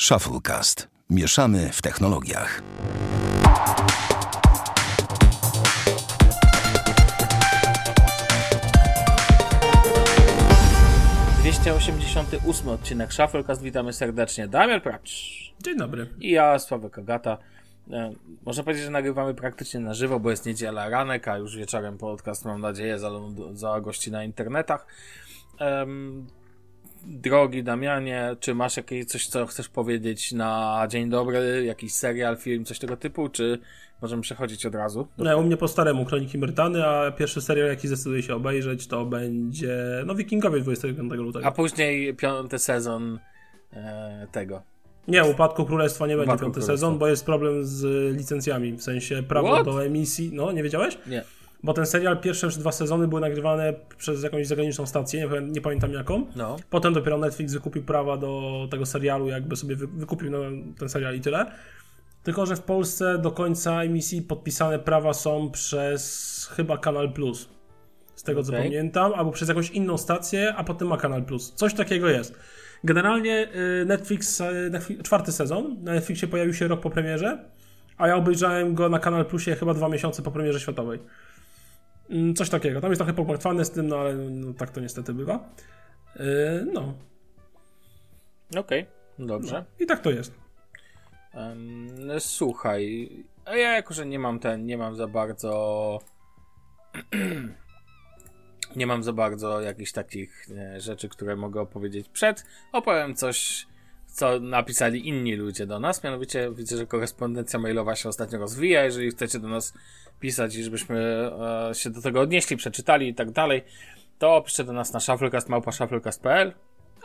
Shufflecast. Mieszamy w technologiach. ósmy odcinek Shufflecast. Witamy serdecznie. Damian Pracz. Dzień dobry. I ja, Sławek Agata. E, można powiedzieć, że nagrywamy praktycznie na żywo, bo jest niedziela ranek, a już wieczorem podcast, mam nadzieję, za, za gości na internetach. Um, drogi Damianie, czy masz jakieś coś, co chcesz powiedzieć na dzień dobry, jakiś serial, film, coś tego typu, czy możemy przechodzić od razu? No, u mnie po staremu Kroniki Myrtany, a pierwszy serial, jaki zdecyduję się obejrzeć, to będzie, no Wikingowie 25 lutego. A później piąty sezon e, tego. Nie, Upadku Królestwa nie będzie Upadku piąty sezon, bo jest problem z licencjami, w sensie prawo What? do emisji, no nie wiedziałeś? Nie bo ten serial pierwsze dwa sezony były nagrywane przez jakąś zagraniczną stację, nie, nie pamiętam jaką. No. Potem dopiero Netflix wykupił prawa do tego serialu, jakby sobie wykupił no, ten serial i tyle. Tylko, że w Polsce do końca emisji podpisane prawa są przez chyba Kanal Plus. Z tego okay. co pamiętam, albo przez jakąś inną stację, a potem ma Kanal Plus. Coś takiego jest. Generalnie y, Netflix, y, Netflix, czwarty sezon na Netflixie pojawił się rok po premierze, a ja obejrzałem go na Kanal Plusie chyba dwa miesiące po premierze światowej. Mm, coś takiego. Tam jest trochę pogmatwane z tym, no ale no, tak to niestety bywa. Yy, no. Okej, okay, dobrze. No. I tak to jest. Um, słuchaj, a ja jako, że nie mam ten, nie mam za bardzo nie mam za bardzo jakichś takich nie, rzeczy, które mogę opowiedzieć przed. Opowiem coś, co napisali inni ludzie do nas. Mianowicie widzę, że korespondencja mailowa się ostatnio rozwija. Jeżeli chcecie do nas pisać i żebyśmy e, się do tego odnieśli, przeczytali i tak dalej, to piszcie do nas na shufflecast.pl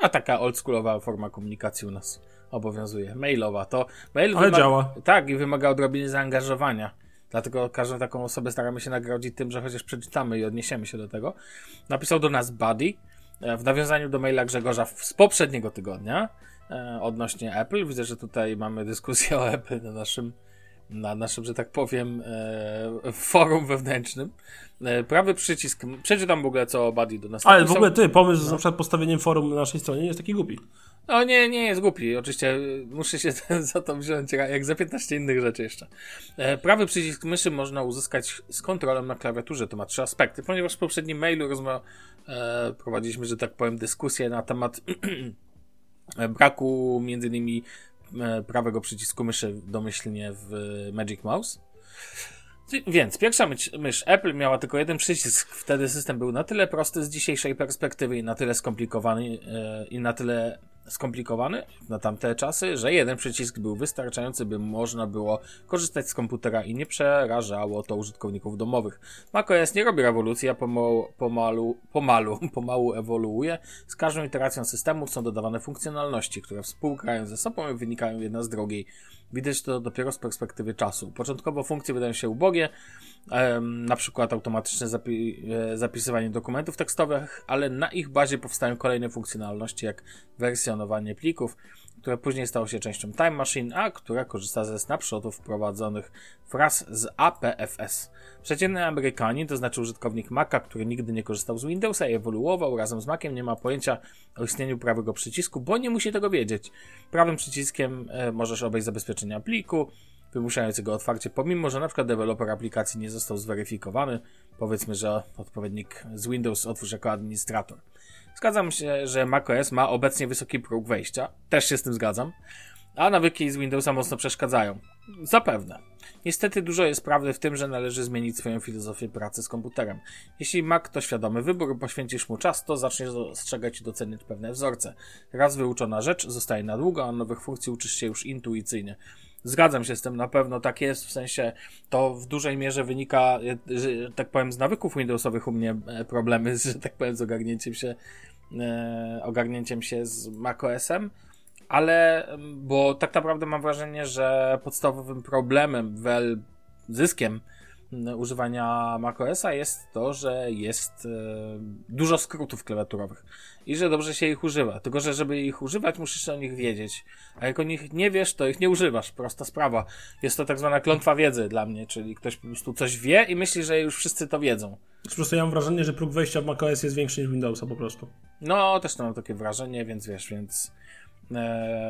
a taka oldschoolowa forma komunikacji u nas obowiązuje. Mailowa. To mail Ale działa. Tak, i wymaga odrobiny zaangażowania. Dlatego każdą taką osobę staramy się nagrodzić tym, że chociaż przeczytamy i odniesiemy się do tego. Napisał do nas Buddy e, w nawiązaniu do maila Grzegorza z poprzedniego tygodnia odnośnie Apple. Widzę, że tutaj mamy dyskusję o Apple na naszym na naszym, że tak powiem, e, forum wewnętrznym. E, prawy przycisk, przeczytam w ogóle, co Buddy do nas Ale w ogóle ty, pomysł no. z na przykład postawieniem forum na naszej stronie nie jest taki głupi. No nie, nie jest głupi. Oczywiście muszę się za to wziąć, jak za 15 innych rzeczy jeszcze. E, prawy przycisk myszy można uzyskać z kontrolą na klawiaturze. To ma trzy aspekty. Ponieważ w poprzednim mailu rozma- e, prowadziliśmy, że tak powiem, dyskusję na temat braku między innymi E, prawego przycisku myszy domyślnie w Magic Mouse. Więc pierwsza mysz, mysz Apple miała tylko jeden przycisk. Wtedy system był na tyle prosty z dzisiejszej perspektywy i na tyle skomplikowany yy, i na tyle skomplikowany na tamte czasy, że jeden przycisk był wystarczający, by można było korzystać z komputera i nie przerażało to użytkowników domowych. macOS nie robi rewolucji, a pomału, pomalu, pomalu, pomału ewoluuje. Z każdą iteracją systemu są dodawane funkcjonalności, które współgrają ze sobą i wynikają jedna z drugiej. Widać to dopiero z perspektywy czasu. Początkowo funkcje wydają się ubogie, na przykład automatyczne zapi e, zapisywanie dokumentów tekstowych, ale na ich bazie powstają kolejne funkcjonalności, jak wersjonowanie plików, które później stało się częścią Time Machine, a która korzysta ze snapshotów wprowadzonych wraz z APFS. Przeciętny Amerykanin, to znaczy użytkownik Maca, który nigdy nie korzystał z Windowsa i ewoluował razem z Maciem, nie ma pojęcia o istnieniu prawego przycisku, bo nie musi tego wiedzieć. Prawym przyciskiem e, możesz obejść zabezpieczenia pliku, wymuszającego otwarcie, pomimo że na przykład deweloper aplikacji nie został zweryfikowany. Powiedzmy, że odpowiednik z Windows otwórz jako administrator. Zgadzam się, że macOS ma obecnie wysoki próg wejścia. Też się z tym zgadzam. A nawyki z Windowsa mocno przeszkadzają. Zapewne. Niestety dużo jest prawdy w tym, że należy zmienić swoją filozofię pracy z komputerem. Jeśli Mac to świadomy wybór, poświęcisz mu czas, to zaczniesz dostrzegać i doceniać pewne wzorce. Raz wyuczona rzecz zostaje na długo, a nowych funkcji uczysz się już intuicyjnie. Zgadzam się z tym, na pewno tak jest, w sensie to w dużej mierze wynika, że tak powiem, z nawyków Windowsowych u mnie e, problemy, że tak powiem, z ogarnięciem się, e, ogarnięciem się z macOSem, ale, bo tak naprawdę mam wrażenie, że podstawowym problemem, wel, zyskiem używania macOSa jest to, że jest e, dużo skrótów klawiaturowych i że dobrze się ich używa. Tylko, że żeby ich używać, musisz o nich wiedzieć. A jak o nich nie wiesz, to ich nie używasz. Prosta sprawa. Jest to tak zwana klątwa wiedzy dla mnie, czyli ktoś po prostu coś wie i myśli, że już wszyscy to wiedzą. Po prostu ja mam wrażenie, że próg wejścia w macOS jest większy niż Windowsa po prostu. No, też mam takie wrażenie, więc wiesz, więc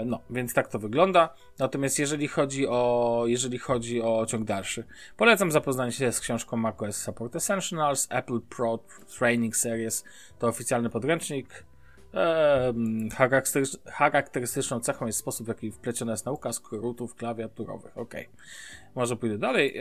no, więc tak to wygląda. Natomiast jeżeli chodzi o, jeżeli chodzi o ciąg dalszy, polecam zapoznanie się z książką macOS Support Essentials, Apple Pro Training Series, to oficjalny podręcznik. E, charakterystyczną cechą jest sposób, w jaki wpleciona jest nauka skrótów klawiaturowych. Ok, może pójdę dalej.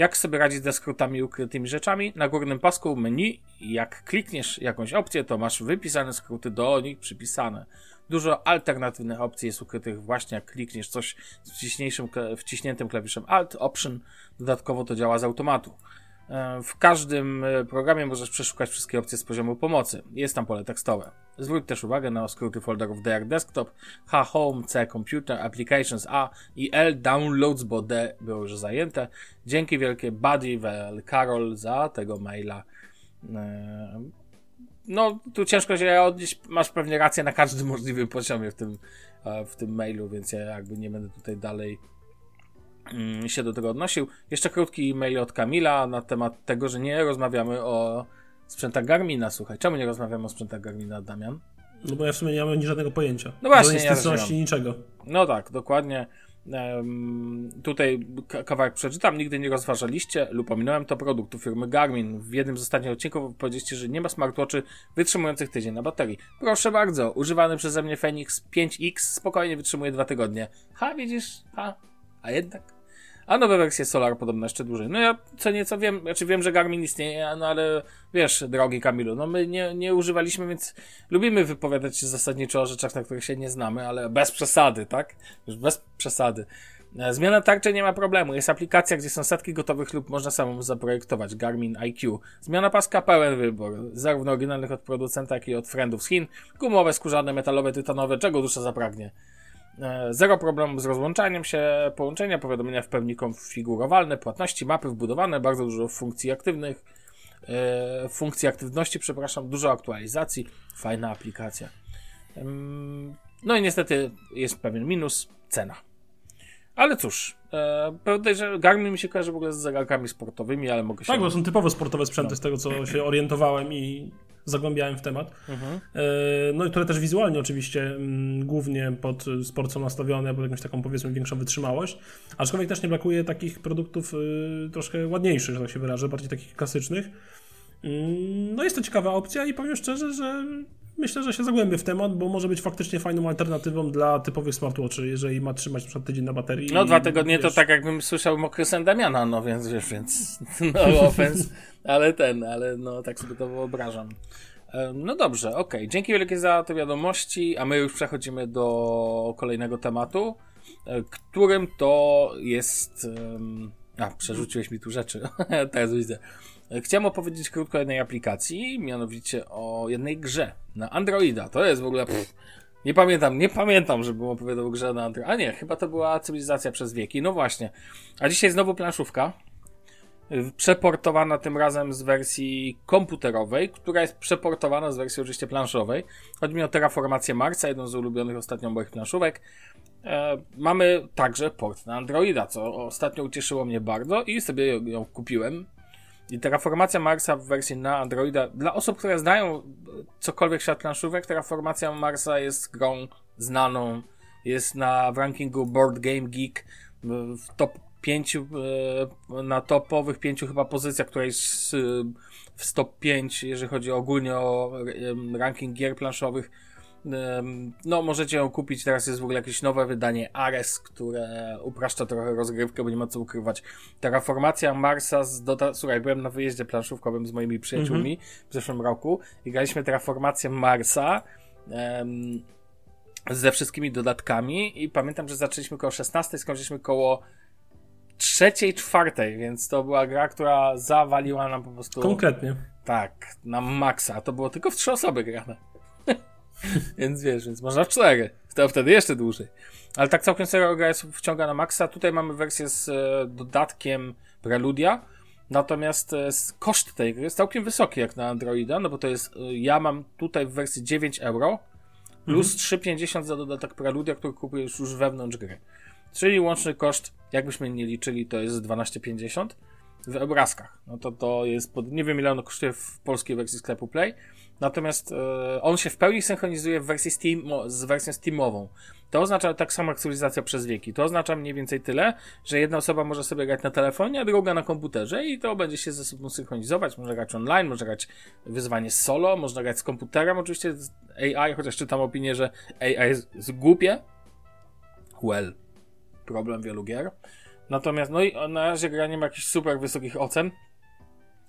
Jak sobie radzić ze skrótami ukrytymi rzeczami? Na górnym pasku menu, jak klikniesz jakąś opcję, to masz wypisane skróty do nich przypisane. Dużo alternatywnych opcji jest ukrytych właśnie jak klikniesz coś z wciśniejszym, wciśniętym klawiszem Alt, Option. Dodatkowo to działa z automatu. E, w każdym e, programie możesz przeszukać wszystkie opcje z poziomu pomocy. Jest tam pole tekstowe. Zwróć też uwagę na skróty folderów DR Desktop, H Home, C Computer, Applications A i L Downloads, bo D było już zajęte. Dzięki wielkie Buddy, Well, Karol za tego maila. E, no, tu ciężko się odnieść, masz pewnie rację na każdym możliwym poziomie w tym, w tym mailu, więc ja jakby nie będę tutaj dalej Mm, się do tego odnosił. Jeszcze krótki mail od Kamila na temat tego, że nie rozmawiamy o sprzętach Garmina. Słuchaj, czemu nie rozmawiamy o sprzętach Garmina, Damian? No bo ja w sumie nie mam żadnego pojęcia. No właśnie, nie ja niczego. No tak, dokładnie. Tutaj kawałek przeczytam. Nigdy nie rozważaliście lub ominąłem to produktu firmy Garmin. W jednym z ostatnich odcinków powiedzieliście, że nie ma smartwatchy wytrzymujących tydzień na baterii. Proszę bardzo, używany przeze mnie Fenix 5X spokojnie wytrzymuje dwa tygodnie. Ha, widzisz? Ha, a jednak. A nowe wersje Solar podobno jeszcze dłużej. No ja co nieco wiem, znaczy wiem, że Garmin istnieje, no ale wiesz, drogi Kamilu, no my nie, nie używaliśmy, więc lubimy wypowiadać się zasadniczo o rzeczach, na których się nie znamy, ale bez przesady, tak? Już bez przesady. E, zmiana tarczy nie ma problemu. Jest aplikacja, gdzie są setki gotowych lub można samemu zaprojektować. Garmin IQ. Zmiana paska pełen wybór. Zarówno oryginalnych od producenta, jak i od friendów z Chin. Gumowe, skórzane, metalowe, tytanowe. Czego dusza zapragnie. E, zero problemu z rozłączaniem się, połączenia, powiadomienia w pełni konfigurowalne, płatności, mapy wbudowane, bardzo dużo funkcji aktywnych, e, funkcji aktywności, przepraszam, dużo aktualizacji, fajna aplikacja. No i niestety jest pewien minus, cena. Ale cóż, e, że Garmin mi się kojarzy w ogóle z zegarkami sportowymi, ale mogę się... Tak, bo są typowo sportowe sprzęty z tego, co się orientowałem i zagłębiałem w temat. Mhm. E, no i które też wizualnie oczywiście mm, głównie pod sport są nastawione, pod jakąś taką powiedzmy większą wytrzymałość. Aczkolwiek też nie brakuje takich produktów y, troszkę ładniejszych, że tak się wyrażę, bardziej takich klasycznych. Mm, no jest to ciekawa opcja i powiem szczerze, że myślę, że się zagłębię w temat, bo może być faktycznie fajną alternatywą dla typowych smartwatchy, jeżeli ma trzymać na tydzień na baterii. No dwa tygodnie wiesz... to tak jakbym słyszał mokry sen Damiana, no więc wiesz, więc no offense, ale ten, ale no tak sobie to wyobrażam. No dobrze, ok. Dzięki wielkie za te wiadomości, a my już przechodzimy do kolejnego tematu, e, którym to jest... A, przerzuciłeś mi tu rzeczy. Teraz widzę. Chciałem opowiedzieć krótko o jednej aplikacji, mianowicie o jednej grze na Androida. To jest w ogóle. Pff, nie pamiętam, nie pamiętam, żebym opowiadał grze na Androida. A nie, chyba to była cywilizacja przez wieki. No właśnie. A dzisiaj znowu planszówka. Przeportowana tym razem z wersji komputerowej, która jest przeportowana z wersji oczywiście planszowej. Chodzi mi o Terraformację Marsa, jedną z ulubionych ostatnio moich planszówek. E, mamy także port na Androida, co ostatnio ucieszyło mnie bardzo i sobie ją kupiłem. I Terraformacja Marsa w wersji na Androida, dla osób, które znają cokolwiek świat planszówek, Terraformacja Marsa jest grą znaną, jest na w rankingu Board Game Geek w top 5, e, na topowych 5 chyba pozycjach, która jest w top 5, jeżeli chodzi ogólnie o ranking gier planszowych no, możecie ją kupić. Teraz jest w ogóle jakieś nowe wydanie Ares, które upraszcza trochę rozgrywkę, bo nie ma co ukrywać. Terraformacja Marsa z doda... Słuchaj, byłem na wyjeździe planszówkowym z moimi przyjaciółmi mm -hmm. w zeszłym roku i graliśmy Terraformację Marsa. Um, ze wszystkimi dodatkami i pamiętam, że zaczęliśmy koło 16, skończyliśmy koło trzeciej, czwartej, więc to była gra, która zawaliła nam po prostu... Konkretnie. Tak, na maksa. To było tylko w trzy osoby grane. więc wiesz, więc można w cztery. To wtedy jeszcze dłużej. Ale tak całkiem serio gra jest wciąga na maksa. Tutaj mamy wersję z e, dodatkiem Preludia. Natomiast e, koszt tej gry jest całkiem wysoki jak na Androida, no bo to jest, e, ja mam tutaj w wersji 9 euro plus mhm. 3,50 za dodatek Preludia, który kupujesz już wewnątrz gry. Czyli łączny koszt, jakbyśmy nie liczyli, to jest 12,50. w obrazkach. No to to jest, pod, nie wiem ile ono kosztuje w polskiej wersji sklepu Play, natomiast e, on się w pełni synchronizuje w wersji Steam, z wersją Steamową. To oznacza tak samo aktualizacja przez wieki. To oznacza mniej więcej tyle, że jedna osoba może sobie grać na telefonie, a druga na komputerze i to będzie się ze sobą synchronizować. Można grać online, można grać wyzwanie solo, można grać z komputerem, oczywiście z AI, chociaż czytam opinię, że AI jest, głupie. Well, problem wielu gier. Natomiast, no i na razie gra nie ma jakichś super wysokich ocen,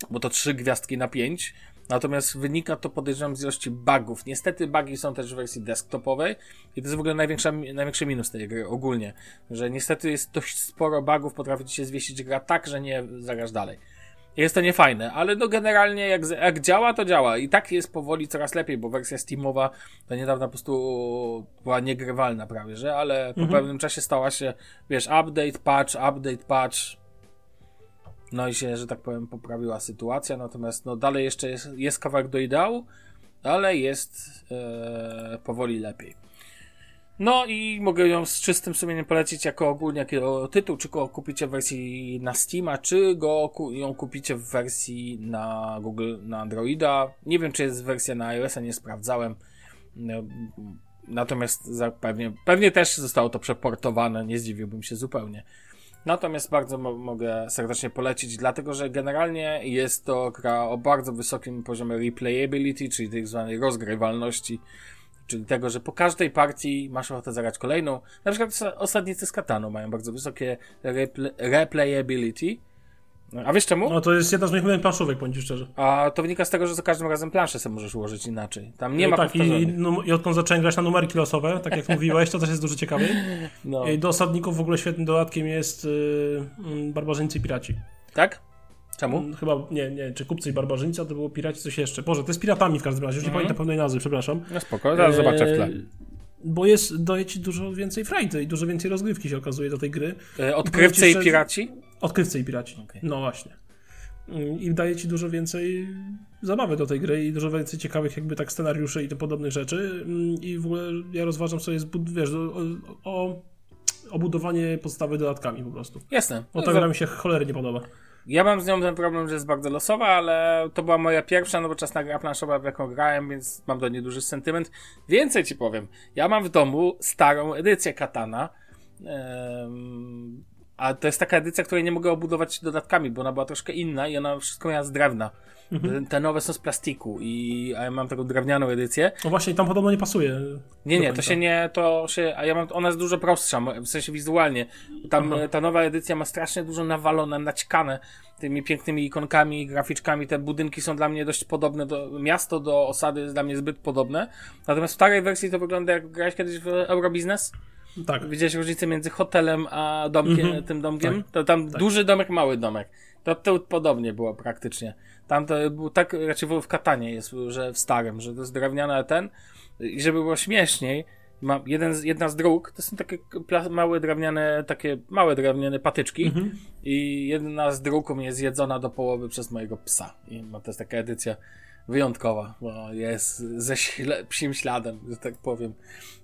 bo to trzy gwiazdki na pięć. Natomiast wynika to podejrzewam z ilości bugów. Niestety bugi są też w wersji desktopowej i to jest w ogóle największa, największy minus tej gry ogólnie, że niestety jest dość sporo bugów, potrafi ci się zwiesić gra tak, że nie zagrasz dalej. Jest to niefajne, ale no generalnie jak, jak działa, to działa. I tak jest powoli coraz lepiej, bo wersja Steamowa to niedawno po prostu była niegrywalna prawie, że, ale mhm. po pewnym czasie stała się, wiesz, update, patch, update, patch. No i się, że tak powiem, poprawiła sytuacja, natomiast no dalej jeszcze jest, jest kawałek do ideału, ale jest e, powoli lepiej. No i mogę ją z czystym sumieniem polecić jako ogólnie jako tytuł, czy go kupicie w wersji na Steama, czy go ją kupicie w wersji na Google, na Androida. Nie wiem, czy jest wersja na iOS-a, nie sprawdzałem. No, natomiast pewnie, pewnie też zostało to przeportowane, nie zdziwiłbym się zupełnie. Natomiast bardzo mo mogę serdecznie polecić, dlatego że generalnie jest to gra o bardzo wysokim poziomie replayability, czyli tak zwanej rozgrywalności czyli tego, że po każdej partii masz ochotę zagrać kolejną. Na przykład osadnicy z Katanu mają bardzo wysokie repl replayability. A wiesz czemu? No to jest jedna z moich ulubionych planszówek, powiem ci szczerze. A to wynika z tego, że za każdym razem planszę sobie możesz ułożyć inaczej. Tam nie no ma tak, i, no, i odkąd zacząłem grać na numerki losowe, tak jak mówiłeś, to też jest dużo ciekawe. No. I do osadników w ogóle świetnym dodatkiem jest yy, barbarzyńcy i piraci. Tak? Czemu? Mm, chyba, nie, nie, czy kupcy i barbarzyńcy, a to było piraci coś jeszcze. Boże, to jest piratami w każdym razie, już nie mm. pamiętam pełnej nazwy, przepraszam. No spoko, zaraz zobaczę w tle. E, bo jest, daje ci dużo więcej frajdy i dużo więcej rozgrywki się okazuje do tej gry. E, odkrywcy i, i piraci? Odkrywcy i piraci, okay. no właśnie. I daje ci dużo więcej zabawy do tej gry i dużo więcej ciekawych jakby tak scenariuszy i tym podobnych rzeczy. Mm, I w ogóle ja rozważam sobie, wiesz, o, o, o budowanie podstawy dodatkami po prostu. Jasne. Bo ta gra mi się cholernie podoba. Ja mam z nią ten problem, że jest bardzo losowa, ale to była moja pierwsza nowoczesna gra planszowa, w jaką grałem, więc mam do niej duży sentyment. Więcej ci powiem. Ja mam w domu starą edycję Katana. A to jest taka edycja, której nie mogę obudować dodatkami, bo ona była troszkę inna i ona wszystko miała z drewna. Mhm. Te nowe są z plastiku i a ja mam taką drewnianą edycję. No właśnie, tam podobno nie pasuje. Nie, nie, to się nie, to się, a ja mam, ona jest dużo prostsza, w sensie wizualnie. Tam Aha. ta nowa edycja ma strasznie dużo nawalone, naćkane tymi pięknymi ikonkami, graficzkami. Te budynki są dla mnie dość podobne, do, miasto do osady jest dla mnie zbyt podobne. Natomiast w starej wersji to wygląda jak grałeś kiedyś w Eurobiznes. Tak. Widziałeś różnicę między hotelem a domkiem, mhm. tym domkiem? Tak. To tam tak. duży domek, mały domek. To, to podobnie było praktycznie. Tam to był tak, raczej w Katanie jest, że w starym, że to jest drewniane ten i żeby było śmieszniej, ma jeden jedna z dróg, to są takie małe drewniane, takie małe drewniane patyczki mhm. i jedna z dróg mnie jest zjedzona do połowy przez mojego psa i to jest taka edycja wyjątkowa, bo jest ze śle, psim śladem, że tak powiem.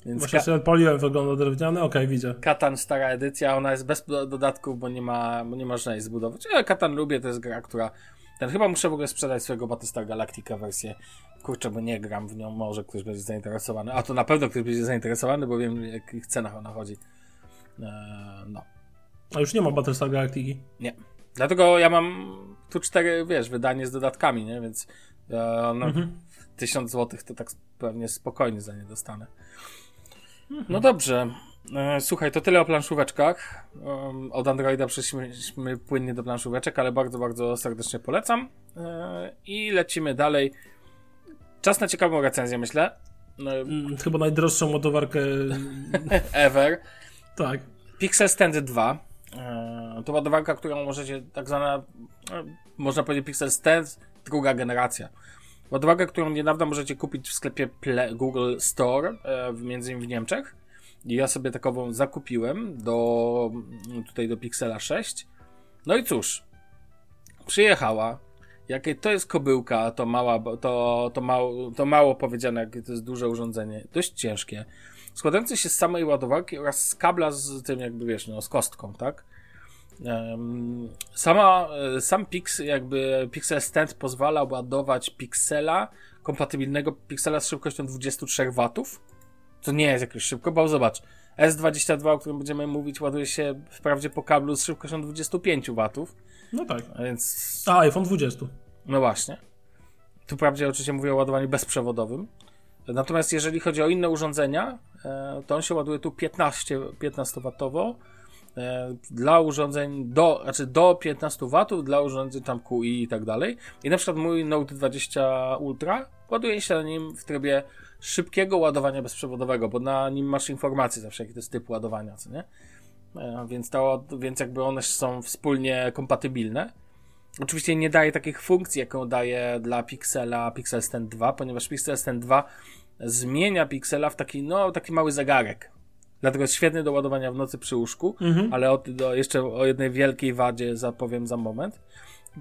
Więc Właśnie sobie odpaliłem, wygląda drewniany, okej, okay, widzę. Katan stara edycja, ona jest bez dodatków, bo nie ma, bo nie można jej zbudować. Ja Katan lubię, to jest gra, która ten chyba muszę w ogóle sprzedać swojego Battlestar Galactica wersję. Kurczę, bo nie gram w nią, może ktoś będzie zainteresowany. A to na pewno ktoś będzie zainteresowany, bo wiem, w jakich cenach ona chodzi. Eee, no. A już nie ma Battlestar Galactiki? Nie. Dlatego ja mam tu cztery, wiesz, wydanie z dodatkami, nie? Więc no, mhm. tysiąc złotych to tak pewnie spokojnie za nie dostanę. Mhm. No dobrze. E, słuchaj, to tyle o planszóweczkach. Od Androida przeszliśmy płynnie do planszóweczek, ale bardzo, bardzo serdecznie polecam. E, I lecimy dalej. Czas na ciekawą recenzję, myślę. E, mm, chyba najdroższą ładowarkę ever. Tak. Pixel Stand 2. To ładowarka, którą możecie, tak zwana, można powiedzieć Pixel Stand, druga generacja. Ładowarka, którą niedawno możecie kupić w sklepie Google Store, między innymi w Niemczech. Ja sobie takową zakupiłem do tutaj do Pixela 6. No i cóż, przyjechała. Jakie to jest kobyłka, to mała, to, to, mało, to mało powiedziane, jakie to jest duże urządzenie. Dość ciężkie. Składające się z samej ładowarki oraz z kabla z tym, jakby wiesz, no, z kostką, tak? Sama, e, sam Pix, jakby Pixel Stand pozwala ładować piksela, kompatybilnego piksela z szybkością 23 W. To nie jest jakoś szybko, bo zobacz, S22, o którym będziemy mówić, ładuje się wprawdzie po kablu z szybkością 25 W. No tak. Więc... A, iPhone 20. No właśnie. Tu wprawdzie oczywiście mówię o ładowaniu bezprzewodowym. Natomiast jeżeli chodzi o inne urządzenia, e, to on się ładuje tu 15, 15W e, dla urządzeń do, znaczy do 15 W, dla urządzeń tam QI i tak dalej. I na przykład mój Note 20 Ultra ładuje się na nim w trybie szybkiego ładowania bezprzewodowego, bo na nim masz informacje zawsze, jaki to jest typ ładowania, co nie? E, więc, to, więc jakby one są wspólnie kompatybilne. Oczywiście nie daje takich funkcji, jaką daje dla Pixela Pixel Stand 2, ponieważ Pixel Stand 2 zmienia Pixela w taki, no, taki mały zegarek. Dlatego jest świetny do ładowania w nocy przy łóżku, mhm. ale o, do, jeszcze o jednej wielkiej wadzie zapowiem za moment.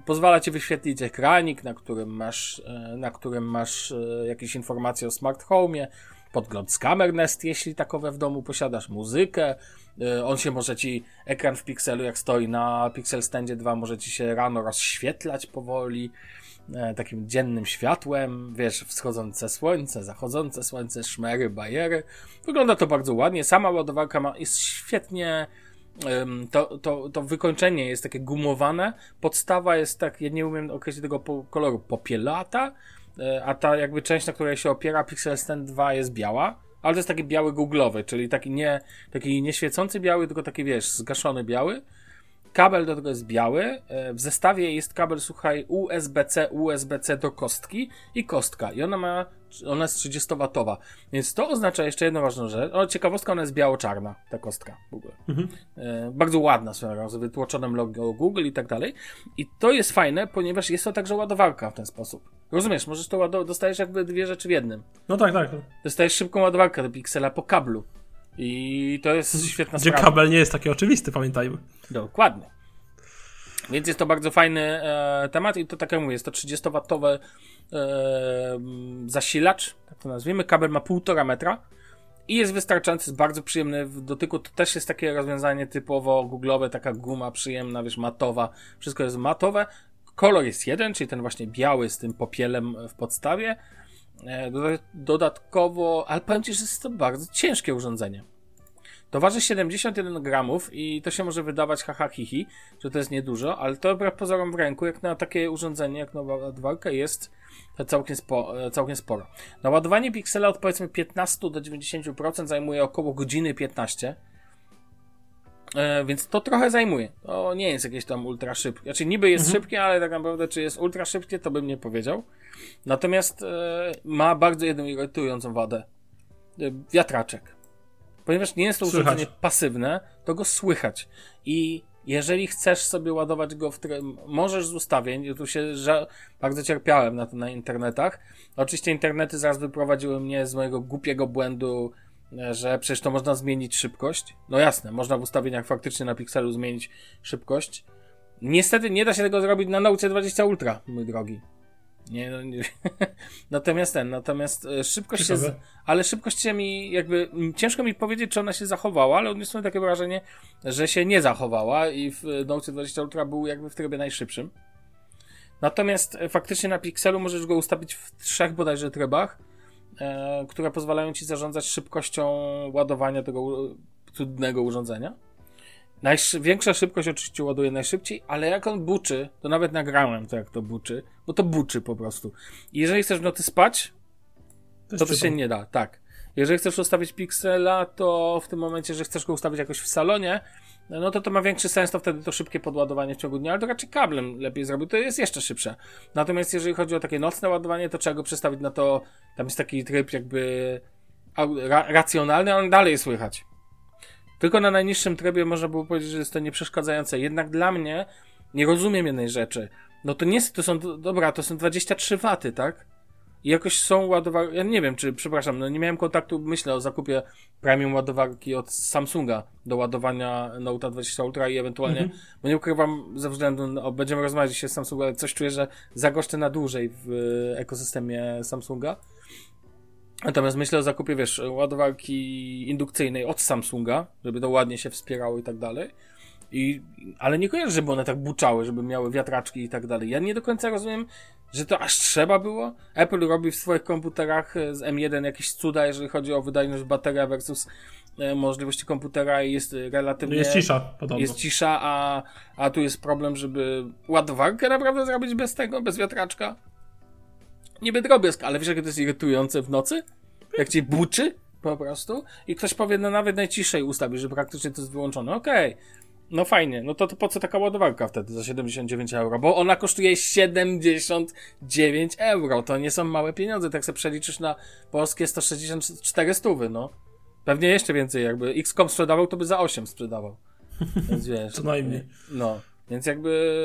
Pozwala ci wyświetlić ekranik, na którym masz, e, na którym masz e, jakieś informacje o smart home, podgląd z kamer Nest, jeśli takowe w domu posiadasz, muzykę. E, on się może ci, ekran w Pixelu, jak stoi na Pixel Standzie 2, może ci się rano rozświetlać powoli takim dziennym światłem, wiesz, wschodzące słońce, zachodzące słońce, szmery, bajery. Wygląda to bardzo ładnie. Sama ładowarka ma, jest świetnie to, to, to wykończenie jest takie gumowane, podstawa jest tak, ja nie umiem określić tego koloru, popielata, e, a ta jakby część, na której się opiera Pixel Stand 2 jest biała, ale to jest taki biały googlowy, czyli taki nie, taki nieświecący biały, tylko taki wiesz, zgaszony biały. Kabel do tego jest biały. E, w zestawie jest kabel, słuchaj, USB-C, USB-C do kostki i kostka. I ona ma, ona jest 30-watowa. Więc to oznacza jeszcze jedną ważną rzecz. O, ciekawostka, ona jest biało-czarna, ta kostka w ogóle. Mhm. E, bardzo ładna swoją z wytłoczonym logo Google i tak dalej. I to jest fajne, ponieważ jest to także ładowarka w ten sposób. Rozumiesz, możesz to ładować, dostajesz jakby dwie rzeczy w jednym. No tak, tak. Dostajesz szybką ładowarkę do Pixela po kablu. I to jest świetna Gdzie sprawa. kabel nie jest taki oczywisty, pamiętajmy. Dokładnie. Więc jest to bardzo fajny e, temat i to tak jak mówię, jest to 30-watowy e, zasilacz, tak to nazwijmy. Kabel ma 1,5 metra i jest wystarczający, jest bardzo przyjemny w dotyku. To też jest takie rozwiązanie typowo googlowe, taka guma przyjemna, wiesz, matowa. Wszystko jest matowe. Kolor jest jeden, czyli ten właśnie biały z tym popielem w podstawie. E, dodatkowo, ale powiem Ci, że jest to bardzo ciężkie urządzenie. To waży 71 gramów i to się może wydawać haha hihi, że to jest niedużo, ale to wbrew pozorom w ręku, jak na takie urządzenie, jak na ładowarkę jest całkiem, spo, całkiem sporo. Naładowanie piksela od powiedzmy 15 do 90% zajmuje około godziny 15. E, więc to trochę zajmuje. To nie jest jakieś tam ultra szybkie. Znaczy niby jest mhm. szybkie, ale tak naprawdę czy jest ultra szybkie, to bym nie powiedział. Natomiast e, ma bardzo jedną irytującą wadę. E, wiatraczek. Ponieważ nie jest to słychać. urządzenie pasywne, to go słychać. I jeżeli chcesz sobie ładować go w możesz z ustawień, tu się bardzo cierpiałem na to na internetach. Oczywiście internety zaraz wyprowadziły mnie z mojego głupiego błędu, e, że przecież to można zmienić szybkość. No jasne, można w ustawieniach faktycznie na pikselu zmienić szybkość. Niestety nie da się tego zrobić na Note 20 Ultra, mój drogi. Nie, no, nie. natomiast ten, natomiast e, szybkość Ciekawe. się, ale szybkość się mi jakby, ciężko mi powiedzieć, czy ona się zachowała, ale odniosłem takie wrażenie, że się nie zachowała i w Note 20 Ultra był jakby w trybie najszybszym. Natomiast e, faktycznie na Pixelu możesz go ustawić w trzech bodajże trybach, e, które pozwalają ci zarządzać szybkością ładowania tego trudnego urządzenia. Największa szybkość oczywiście ładuje najszybciej, ale jak on buczy, to nawet nagrałem to jak to buczy, bo to buczy po prostu. I jeżeli chcesz w nocy spać, to to się nie da, tak. Jeżeli chcesz ustawić piksela, to w tym momencie, że chcesz go ustawić jakoś w salonie, no to to ma większy sens, to wtedy to szybkie podładowanie w ciągu dnia, ale to raczej kablem lepiej zrobić, to jest jeszcze szybsze. Natomiast jeżeli chodzi o takie nocne ładowanie, to trzeba go przestawić na to, tam jest taki tryb jakby racjonalny, a on dalej słychać. Tylko na najniższym trybie można było powiedzieć, że jest to nieprzeszkadzające. Jednak dla mnie nie rozumiem jednej rzeczy. No to nie to są, dobra, to są 23 waty, tak? I jakoś są ładowarki, ja nie wiem, czy, przepraszam, no nie miałem kontaktu, myślę o zakupie premium ładowarki od Samsunga do ładowania Note 20 Ultra i ewentualnie, mm -hmm. bo nie ukrywam ze względu, no, będziemy rozmawiać się z Samsunga, ale coś czuję, że zagoszczę na dłużej w ekosystemie Samsunga. Natomiast myślę o zakupie, wiesz, ładowarki indukcyjnej od Samsunga, żeby to ładnie się wspierało i tak dalej. I, ale nie kojarzę, żeby one tak buczały, żeby miały wiatraczki i tak dalej. Ja nie do końca rozumiem, że to aż trzeba było. Apple robi w swoich komputerach e, z M1 jakieś cuda, jeżeli chodzi o wydajność bateria versus e, możliwości komputera i jest relatywnie... Jest cisza, podobno. Jest cisza, a, a tu jest problem, żeby ładowarkę naprawdę zrobić bez tego, bez wiatraczka. Niby drobiazg, ale wiesz, jak to jest irytujące w nocy? Jak ci buczy po prostu i ktoś powie, no nawet najciszej ustawi, że praktycznie to jest wyłączone. Okej, okay. no fajnie, no to, to po co taka ładowarka wtedy za 79 euro? Bo ona kosztuje 79 euro, to nie są małe pieniądze, tak sobie przeliczysz na polskie 164 stówy, no. Pewnie jeszcze więcej, jakby XCOM sprzedawał, to by za 8 sprzedawał. Więc wiesz. Co najmniej. No. Więc jakby,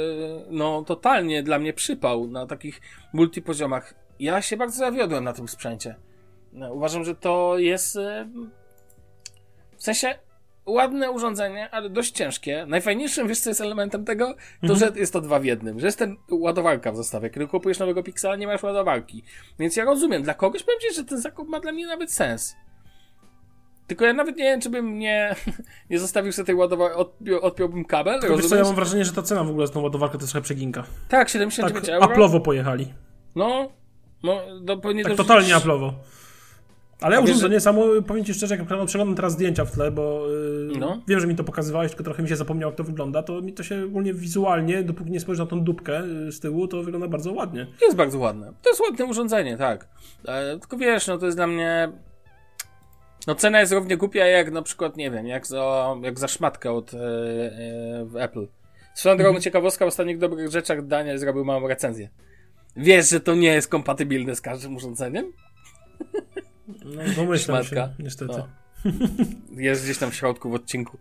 no totalnie dla mnie przypał na takich multipoziomach. Ja się bardzo zawiodłem na tym sprzęcie. No, uważam, że to jest e, w sensie ładne urządzenie, ale dość ciężkie. Najfajniejszym, wiesz co jest elementem tego? To, mhm. że jest to dwa w jednym. Że jest ten ładowarka w zestawie. Kiedy kupujesz nowego Pixela, nie masz ładowarki. Więc ja rozumiem, dla kogoś powiem ci, że ten zakup ma dla mnie nawet sens. Tylko ja nawet nie wiem, czy bym nie, nie zostawił sobie tej ładowarki, odpiął, odpiąłbym kabel. Tylko wiesz co, ja mam wrażenie, że ta cena w ogóle z tą ładowarką to jest trochę przeginka. Tak, 79 tak, euro. Aplowo pojechali. No, no, no powinien tak totalnie aplowo. Ale urządzenie że... samo, powiem Ci szczerze, jak przeglądam teraz zdjęcia w tle, bo yy, no. wiem, że mi to pokazywałeś, tylko trochę mi się zapomniało, jak to wygląda, to mi to się ogólnie wizualnie, dopóki nie spojrzę na tą dupkę y, z tyłu, to wygląda bardzo ładnie. Jest bardzo ładne. To jest ładne urządzenie, tak. E, tylko wiesz, no to jest dla mnie... No cena jest równie głupia jak na przykład, nie wiem, jak za, jak za szmatkę od e, e, Apple. Swoją drogą mhm. ciekawostka, w ostatnich dobrych rzeczach Daniel zrobił małą recenzję. Wiesz, że to nie jest kompatybilne z każdym urządzeniem? No, domyślam Szmatka. się, niestety. No. Jest gdzieś tam w środku w odcinku.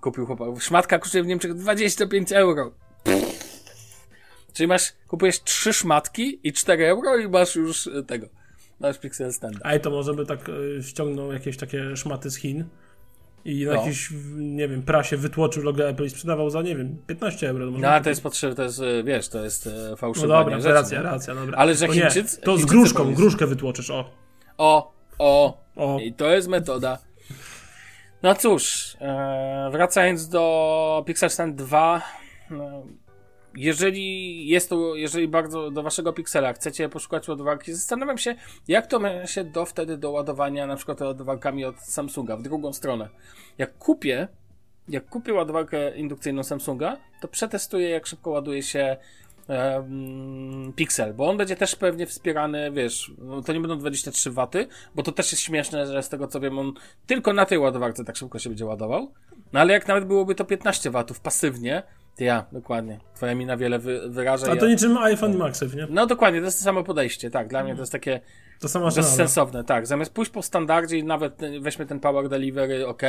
Kupił chłopak. Szmatka kosztuje w Niemczech 25 euro. Czyli masz, kupujesz trzy szmatki i 4 euro i masz już e, tego. Masz Pixel Stand. A to może by tak y, ściągnął jakieś takie szmaty z Chin i na no. jakiś, nie wiem, prasie wytłoczył logo Apple i sprzedawał za, nie wiem, 15 euro. No, ale to jest potrzebne, to jest, wiesz, to jest fałszywe. No dobra, rzeczy, racja, racja, dobra. Ale że Chińczycy... To z gruszką, gruszkę wytłoczysz, o. O, o, o. I to jest metoda. No cóż, e, wracając do Pixel Stand 2, no, jeżeli jest to, jeżeli bardzo do waszego Pixela chcecie poszukać ładowarki, zastanawiam się, jak to ma się do wtedy do ładowania na przykład ładowarkami od Samsunga w drugą stronę. Jak kupię, jak kupię ładowarkę indukcyjną Samsunga, to przetestuję, jak szybko ładuje się Pixel, bo on będzie też pewnie wspierany, wiesz, no to nie będą 23 W, bo to też jest śmieszne, że z tego co wiem, on tylko na tej ładowarce tak szybko się będzie ładował. No ale jak nawet byłoby to 15 W pasywnie, ja, dokładnie. Twoja mina wiele wy, wyraża. A to ja... niczym iPhone Maxów, nie? No dokładnie, to jest to samo podejście, tak. Dla mnie to jest takie to samo bezsensowne, tak. Zamiast pójść po standardzie i nawet weźmy ten Power Delivery, ok,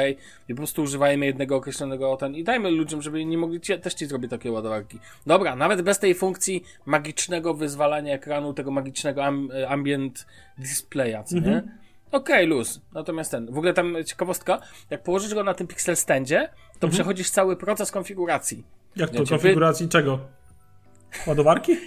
i po prostu używajmy jednego określonego ten i dajmy ludziom, żeby nie mogli ci, też ci zrobić takie ładowarki. Dobra, nawet bez tej funkcji magicznego wyzwalania ekranu, tego magicznego am, ambient displaya, co nie? Mhm. Okej, okay, luz. Natomiast ten, w ogóle tam ciekawostka, jak położysz go na tym pixel standzie, to mhm. przechodzisz cały proces konfiguracji. Jak to, konfiguracji wy... czego? Ładowarki?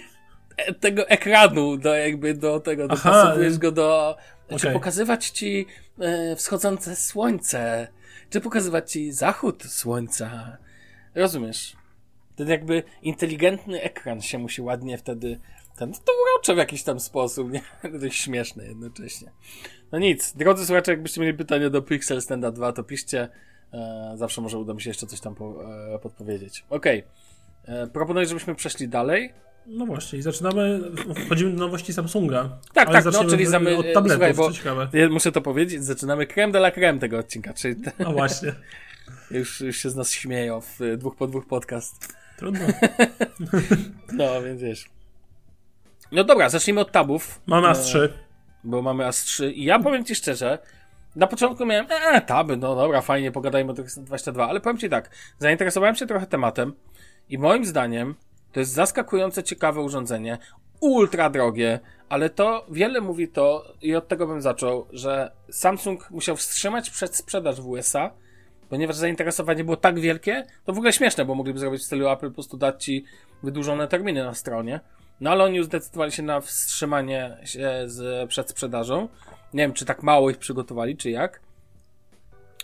E, tego ekranu, do jakby do tego, dopasowujesz go do... Okay. Czy pokazywać ci e, wschodzące słońce, czy pokazywać ci zachód słońca. Rozumiesz? Ten jakby inteligentny ekran się musi ładnie wtedy ten, to urocze w jakiś tam sposób, nie? Dość śmieszne jednocześnie. No nic, drodzy słuchacze, jakbyście mieli pytania do Pixel Standa 2, to piszcie. E, zawsze może uda mi się jeszcze coś tam po, e, podpowiedzieć. Okej. Okay. E, proponuję, żebyśmy przeszli dalej. No właśnie, i zaczynamy, wchodzimy do nowości Samsunga. Tak, tak, no, czyli zamy, od tabletów, słuchaj, ciekawe. Ja muszę to powiedzieć, zaczynamy creme de la creme tego odcinka, czyli... Te, no właśnie. już, już się z nas śmieją w dwóch po dwóch podcast. Trudno. no, więc wiesz. No dobra, zacznijmy od tabów. Mamy AS3. Bo mamy AS3 i ja powiem ci szczerze, na początku miałem, eee, taby, no dobra, fajnie, pogadajmy o tych 22, ale powiem ci tak, zainteresowałem się trochę tematem i moim zdaniem to jest zaskakujące ciekawe urządzenie, ultra drogie, ale to wiele mówi to i od tego bym zaczął, że Samsung musiał wstrzymać przedsprzedaż w USA, ponieważ zainteresowanie było tak wielkie, to w ogóle śmieszne, bo mogliby zrobić w stylu Apple, po prostu dać ci wydłużone terminy na stronie. No ale oni już zdecydowali się na wstrzymanie się z przedsprzedażą. Nie wiem, czy tak mało ich przygotowali, czy jak.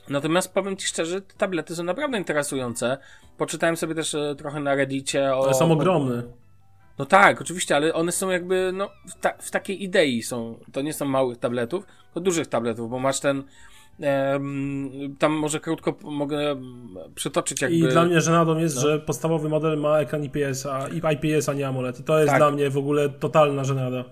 Natomiast powiem Ci szczerze, te tablety są naprawdę interesujące. Poczytałem sobie też e, trochę na Reddicie o... Ale są ogromne. No tak, oczywiście, ale one są jakby, no, w, ta, w takiej idei są. To nie są małych tabletów, to dużych tabletów, bo masz ten. Tam może krótko mogę przytoczyć jakby. I dla mnie żenadą jest, No. że podstawowy model ma ekran IPS, a IPS, a nie AMOLED. I to jest Tak. dla mnie w ogóle totalna żenada.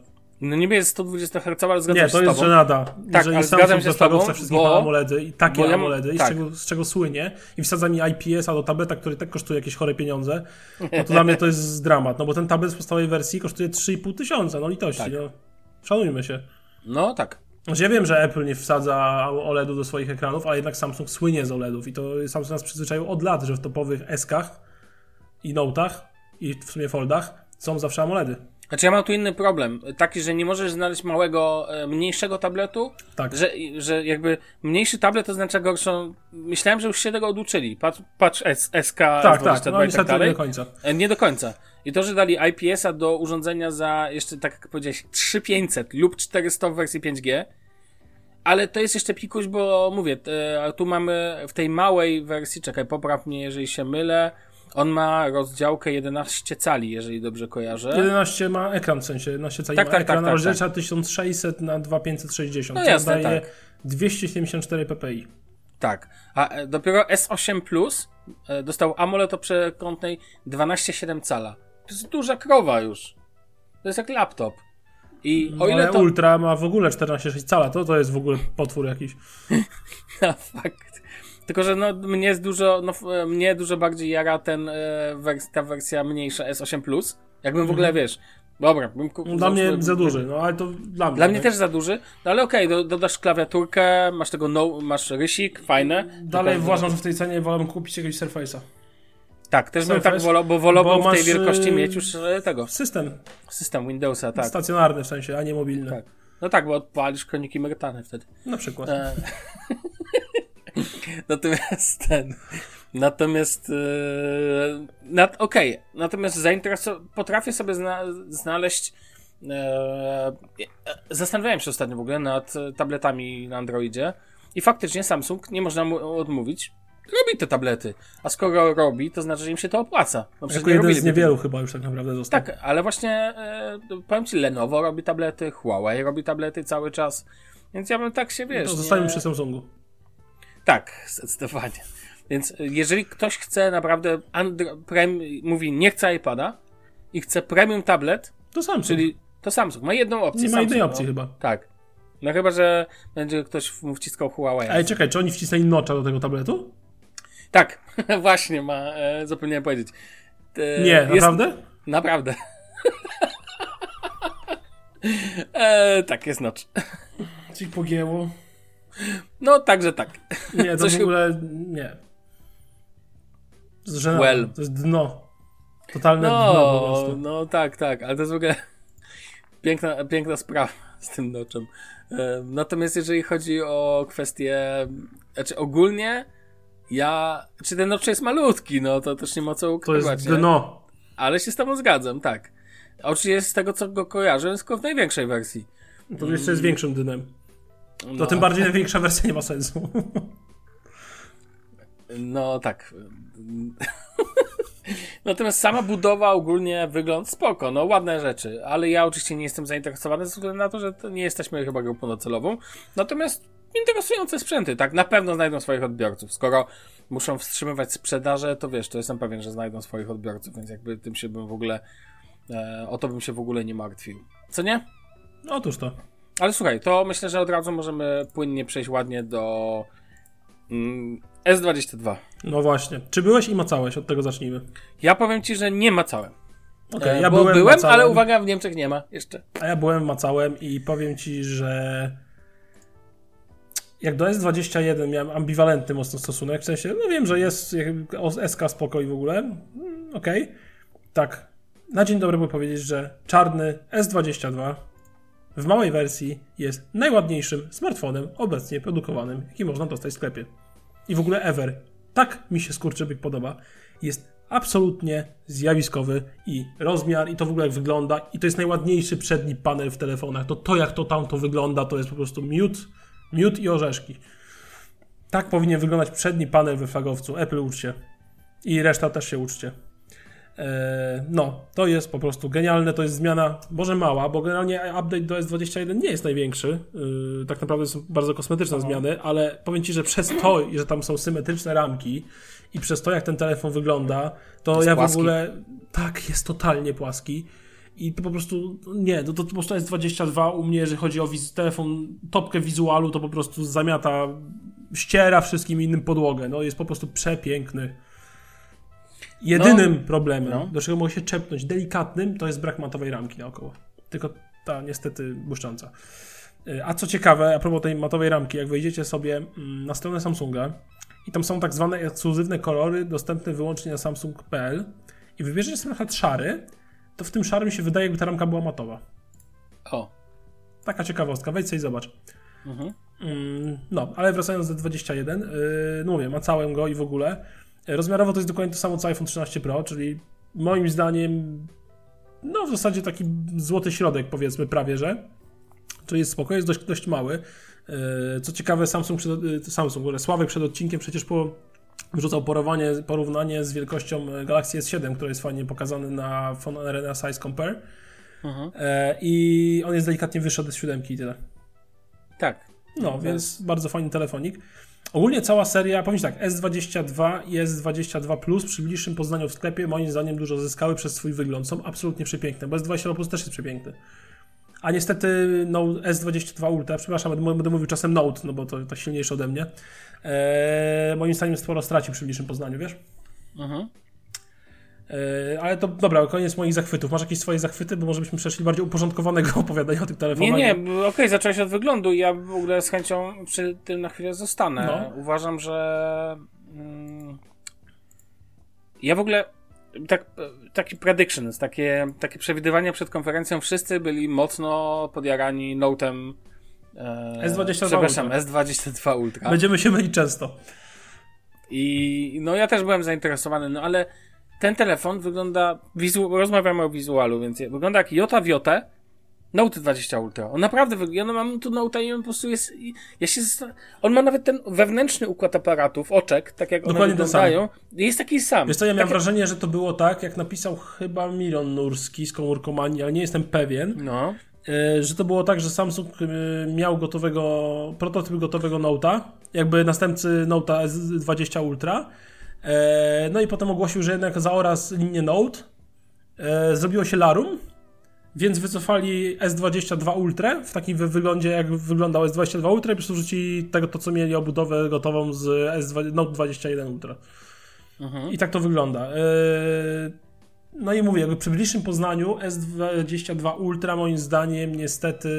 No niby jest 120 Hz, ale zgadzam Nie, się to z jest tobą. żenada. Tak, Jeżeli ale zgadzam się z tobą, wszystkich bo- AMOLEdy i takie ja- AMOLEdy, i tak. z, czego, z czego słynie, i wsadza mi IPS-a do tableta, który tak kosztuje jakieś chore pieniądze, no to dla mnie to jest dramat, no bo ten tablet z podstawowej wersji kosztuje 3,5 tysiąca, no litości, Tak. no. Szanujmy się. No tak. Znaczy ja wiem, że Apple nie wsadza OLED-u do swoich ekranów, ale jednak Samsung słynie z OLEDów i to Samsung nas przyzwyczaił od lat, że w topowych S-kach i Note'ach i w sumie Foldach są zawsze AMOLEDy. Znaczy ja mam tu inny problem. Taki, że nie możesz znaleźć małego, e, mniejszego tabletu, Tak. że, że jakby mniejszy tablet oznacza gorszą. Myślałem, że już się tego oduczyli. Patrz, patrz S, SK, Tak, S22 tak, no i tak niestety nie dalej. do końca. E, Nie do końca. I to, że dali IPS-a do urządzenia za jeszcze, tak jak powiedziałeś, 3500 lub 400 w wersji 5G, ale to jest jeszcze pikuś, bo mówię, e, tu mamy w tej małej wersji, czekaj, popraw mnie, jeżeli się mylę, on ma rozdziałkę 11 cali, jeżeli dobrze kojarzę. 11 ma ekran, w sensie 11 cali Tak, ma tak, ekran, tak, tak, rozdzielcza 1600 na 2560, No jasne, daje tak. 274 ppi. Tak. A e, dopiero S8 Plus e, dostał AMOLED o przekątnej 12,7 cala. To jest duża krowa już. To jest jak laptop. I o ile Ale to... Ultra ma w ogóle 14,6 cala, to to jest w ogóle potwór jakiś. No, fakt. Tylko, że no, mnie jest dużo, no, e, mnie dużo bardziej jara ten, e, wers ta wersja mniejsza S8 Plus. Jakbym w ogóle, wiesz, dobra, bym... ku- Mhm. Dla mnie za duży, no ale to dla mnie. Dla mnie tak. też za duży, no ale okej, do, dodasz klawiaturkę, masz tego no, masz rysik, fajne. Dalej Tylko- uważam, że w tej cenie wolałbym kupić jakiegoś Surface'a. Tak, też bym Surface, tak wolał, bo wolałbym bo w tej wielkości y, mieć już e, tego, System system Windowsa, tak. stacjonarny w sensie, a nie mobilny. Tak. No tak, bo odpalisz kroniki Myrtany wtedy. Na przykład. E... natomiast ten. Natomiast. E... Nat... Okej, natomiast zaintereso... potrafię sobie zna... znaleźć. E... Zastanawiałem się ostatnio w ogóle nad e, tabletami na Androidzie. I faktycznie Samsung, nie można mu odmówić, robi te tablety. A skoro robi, to znaczy, że im się to opłaca. No jako nie jeden z niewielu chyba już tak naprawdę został. tak, ale właśnie e, powiem ci, Lenovo robi tablety, Huawei robi tablety cały czas. Więc ja bym tak się wiesz. to nie- zostańmy przy Samsungu. Tak, zdecydowanie. Więc jeżeli ktoś chce naprawdę Andro... Prem... mówi nie chce iPada i chce premium tablet, To Samsung. czyli to Samsung. Ma jedną opcję. nie ma innej no. opcji chyba. Tak. No chyba, że będzie ktoś mu wciskał Huawei. Ej, czekaj, czy oni wcisnęli nocza do tego tabletu? Tak, właśnie ma, e, zapomniałem powiedzieć. E, Nie, jest- naprawdę? Naprawdę. e, tak, jest nocz. Ci pogięło. No, także tak. Nie, to Coś w ogóle nie. To jest. Well. To jest dno. Totalne dno po No, prostu. no tak, tak, ale to jest w ogóle piękna, piękna sprawa z tym noczem. Natomiast jeżeli chodzi o kwestię, znaczy ogólnie ja, czy ten nocz jest malutki, no to też nie ma co To ukrywać, jest nie? dno. Ale się z tobą zgadzam, tak. A Oczywiście z tego, co go kojarzę, jest tylko w największej wersji. To jeszcze jest większym dnem. To No, tym bardziej największa wersja nie ma sensu. No tak. Natomiast sama budowa, ogólnie wygląd spoko, no ładne rzeczy, ale ja oczywiście nie jestem zainteresowany ze względu na to, że to nie jesteśmy chyba grupą docelową. Natomiast interesujące sprzęty, tak, na pewno znajdą swoich odbiorców. Skoro muszą wstrzymywać sprzedaże, to wiesz, to jestem pewien, że znajdą swoich odbiorców, więc jakby tym się bym w ogóle, e, o to bym się w ogóle nie martwił. Co nie? Otóż to. Ale słuchaj, to myślę, że od razu możemy płynnie przejść ładnie do mm, S22. No właśnie. Czy byłeś i macałeś? Od tego zacznijmy. Ja powiem ci, że nie ma całe. Okej, E, ja bo byłem, byłem macałem, ale uwaga, w Niemczech nie ma jeszcze. A ja byłem, macałem i powiem ci, że jak do S21 miałem ambiwalentny mocno stosunek, w sensie, no wiem, że jest SK spoko i w ogóle, mm, okej. Tak, na dzień dobry by powiedzieć, że czarny S22 w małej wersji jest najładniejszym smartfonem obecnie produkowanym, jaki można dostać w sklepie. I w ogóle ever. Tak mi się skurczybyk podoba. Jest absolutnie zjawiskowy i rozmiar i to w ogóle jak wygląda i to jest najładniejszy przedni panel w telefonach. To to jak to tam to wygląda to jest po prostu miód, miód i orzeszki. Tak powinien wyglądać przedni panel we flagowcu. Apple uczcie. I reszta też się uczcie. E, no, to jest po prostu genialne, to jest zmiana, może mała, bo generalnie update do S21 nie jest największy. Yy, tak naprawdę są bardzo kosmetyczne Aha. zmiany, ale powiem Ci, że przez to, że tam są symetryczne ramki i przez to, jak ten telefon wygląda, to jest ja płaski. w ogóle. Tak, jest totalnie płaski. I to po prostu, nie, to, to po prostu jest 22 u mnie, jeżeli chodzi o wiz, telefon, topkę wizualu, to po prostu zamiata, ściera wszystkim innym podłogę. No jest po prostu przepiękny. Jedynym no, problemem, no. do czego mogę się czepnąć, delikatnym, to jest brak matowej ramki naokoło. Tylko ta niestety błyszcząca. Y, a co ciekawe, a propos tej matowej ramki, jak wejdziecie sobie mm, na stronę Samsunga i tam są tak zwane ekskluzywne kolory dostępne wyłącznie na samsung.pl i wybierzecie sobie na przykład szary, to w tym szarym się wydaje, jakby ta ramka była matowa. O. Taka ciekawostka, wejdź sobie i zobacz. Mhm. Mm, no, ale wracając do 21, yy, no mówię, macałem go i w ogóle. Rozmiarowo to jest dokładnie to samo co iPhone 13 Pro, czyli moim zdaniem no w zasadzie taki złoty środek powiedzmy prawie, że czyli jest spoko, jest dość, dość mały. E, co ciekawe Samsung, przed, e, Samsung, Sławek przed odcinkiem przecież po, wrzucał porównanie, porównanie z wielkością Galaxy S7, który jest fajnie pokazany na Phone Arena Size Compare. Mhm. E, I on jest delikatnie wyższy od S7 i tyle. Tak. No, tak. więc bardzo fajny telefonik. Ogólnie cała seria, powiem tak, S22 i S22 Plus przy bliższym poznaniu w sklepie moim zdaniem dużo zyskały przez swój wygląd. Są absolutnie przepiękne, bo S22 Plus też jest przepiękny. A niestety no, S22 Ultra, przepraszam, będę, mówił czasem Note, no bo to, to silniejsze ode mnie, eee, moim zdaniem sporo stracił przy bliższym poznaniu, wiesz? Mhm. E, ale to dobra, koniec moich zachwytów. Masz jakieś swoje zachwyty? Bo może byśmy przeszli bardziej uporządkowanego opowiadania o tym telefonie. Nie, nie, okej, okay, zacząłeś od wyglądu i ja w ogóle z chęcią przy tym na chwilę zostanę. No. Uważam, że mm, ja w ogóle tak, taki predictions, takie, takie przewidywania przed konferencją, wszyscy byli mocno podjarani Note'em e, S22 przepraszam, Ultra. S22 Ultra. Będziemy się mylić często. I no ja też byłem zainteresowany, no ale ten telefon wygląda, wizu, rozmawiamy o wizualu, więc wygląda jak Jota w Jotę, Note 20 Ultra. On naprawdę wygląda, ja mam tu Note i on po prostu jest, ja się on ma nawet ten wewnętrzny układ aparatów, oczek, tak jak Dokładnie one wyglądają, jest taki sam. Wiesz co, ja miałem tak wrażenie, że to było tak, jak napisał chyba Miron Nurski z komórkomanii, ale nie jestem pewien. No. E, że to było tak, że Samsung e, miał gotowego, prototyp gotowego Note'a, jakby następcy Note'a S20 Ultra, no i potem ogłosił, że jednak zaora linię Note. E, zrobiło się Larum, więc wycofali S22 Ultra w takim wyglądzie, jak wyglądał S22 Ultra i po prostu wrzucili tego, to co mieli obudowę gotową z S2, Note 21 Ultra. Mhm. I tak to wygląda. E, no i mówię, jakby przy bliższym poznaniu S22 Ultra moim zdaniem niestety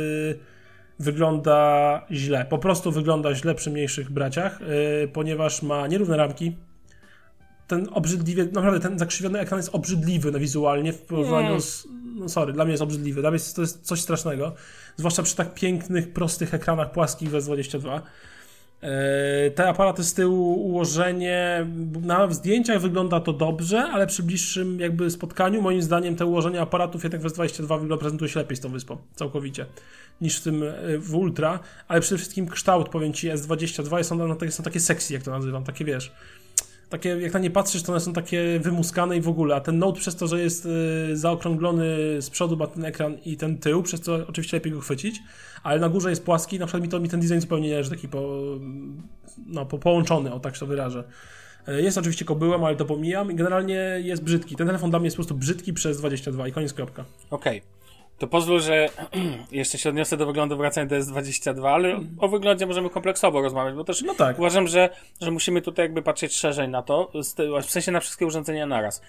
wygląda źle. Po prostu wygląda źle przy mniejszych braciach, ponieważ ma nierówne ramki, ten obrzydliwy, naprawdę ten zakrzywiony ekran jest obrzydliwy na wizualnie w porównaniu z, no sorry, dla mnie jest obrzydliwy, dla mnie jest, to jest coś strasznego, zwłaszcza przy tak pięknych, prostych ekranach płaskich w S22. E, te aparaty z tyłu, ułożenie, na zdjęciach wygląda to dobrze, ale przy bliższym jakby spotkaniu, moim zdaniem te ułożenie aparatów jednak w S22 prezentuje się lepiej z tą wyspą, całkowicie, niż w tym e, w Ultra, ale przede wszystkim kształt, powiem Ci, S22 są, są takie sexy, jak to nazywam, takie wiesz, takie, jak na nie patrzysz, to one są takie wymuskane i w ogóle, a ten Note przez to, że jest y, zaokrąglony z przodu ma ten ekran i ten tył, przez to oczywiście lepiej go chwycić, ale na górze jest płaski, na przykład mi, to, mi ten design zupełnie nie leży, taki po, no, po, połączony, o tak się to wyrażę. Y, jest oczywiście kobyłem, ale to pomijam i generalnie jest brzydki. Ten telefon dla mnie jest po prostu brzydki przez 22 i koniec kropka. Okej. Okay. To pozwól, że jeszcze się odniosę do wyglądu wracając do S22, ale o wyglądzie możemy kompleksowo rozmawiać, bo też no tak. uważam, że, że musimy tutaj jakby patrzeć szerzej na to, w sensie na wszystkie urządzenia naraz.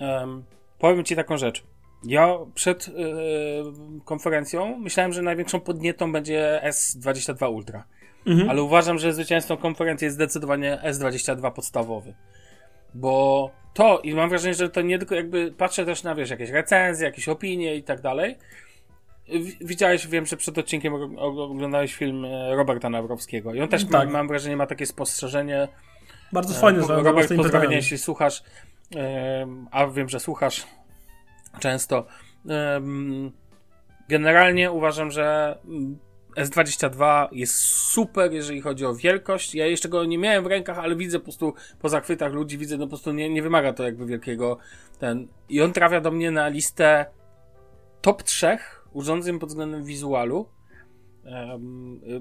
Um, powiem Ci taką rzecz. Ja przed yy, konferencją myślałem, że największą podnietą będzie S22 Ultra. Mhm. Ale uważam, że zwycięzcą konferencji jest zdecydowanie S22 podstawowy. Bo to i mam wrażenie, że to nie tylko jakby patrzę też na wiesz, jakieś recenzje, jakieś opinie i tak dalej. Widziałeś, wiem, że przed odcinkiem oglądałeś film e, Roberta Nawrowskiego i on też, tak. ma, mam wrażenie, ma takie spostrzeżenie. Bardzo fajne, że Robert, pozdrowienia, jeśli słuchasz, a wiem, że słuchasz często. Generalnie uważam, że S22 jest super, jeżeli chodzi o wielkość. Ja jeszcze go nie miałem w rękach, ale widzę po prostu po zachwytach ludzi, widzę, no po prostu nie, nie wymaga to jakby wielkiego ten. I on trafia do mnie na listę top 3 urządzeń pod względem wizualu.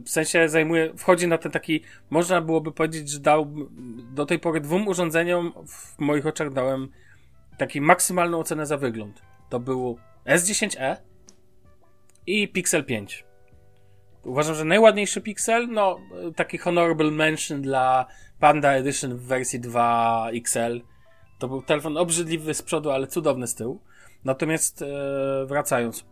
W sensie zajmuje, wchodzi na ten taki, można byłoby powiedzieć, że dał do tej pory dwóm urządzeniom w moich oczach dałem taki maksymalną ocenę za wygląd. To był S10e i Pixel 5. Uważam, że najładniejszy Pixel, no taki honorable mention dla Panda Edition w wersji 2 XL. To był telefon obrzydliwy z przodu, ale cudowny z tyłu. Natomiast e, wracając,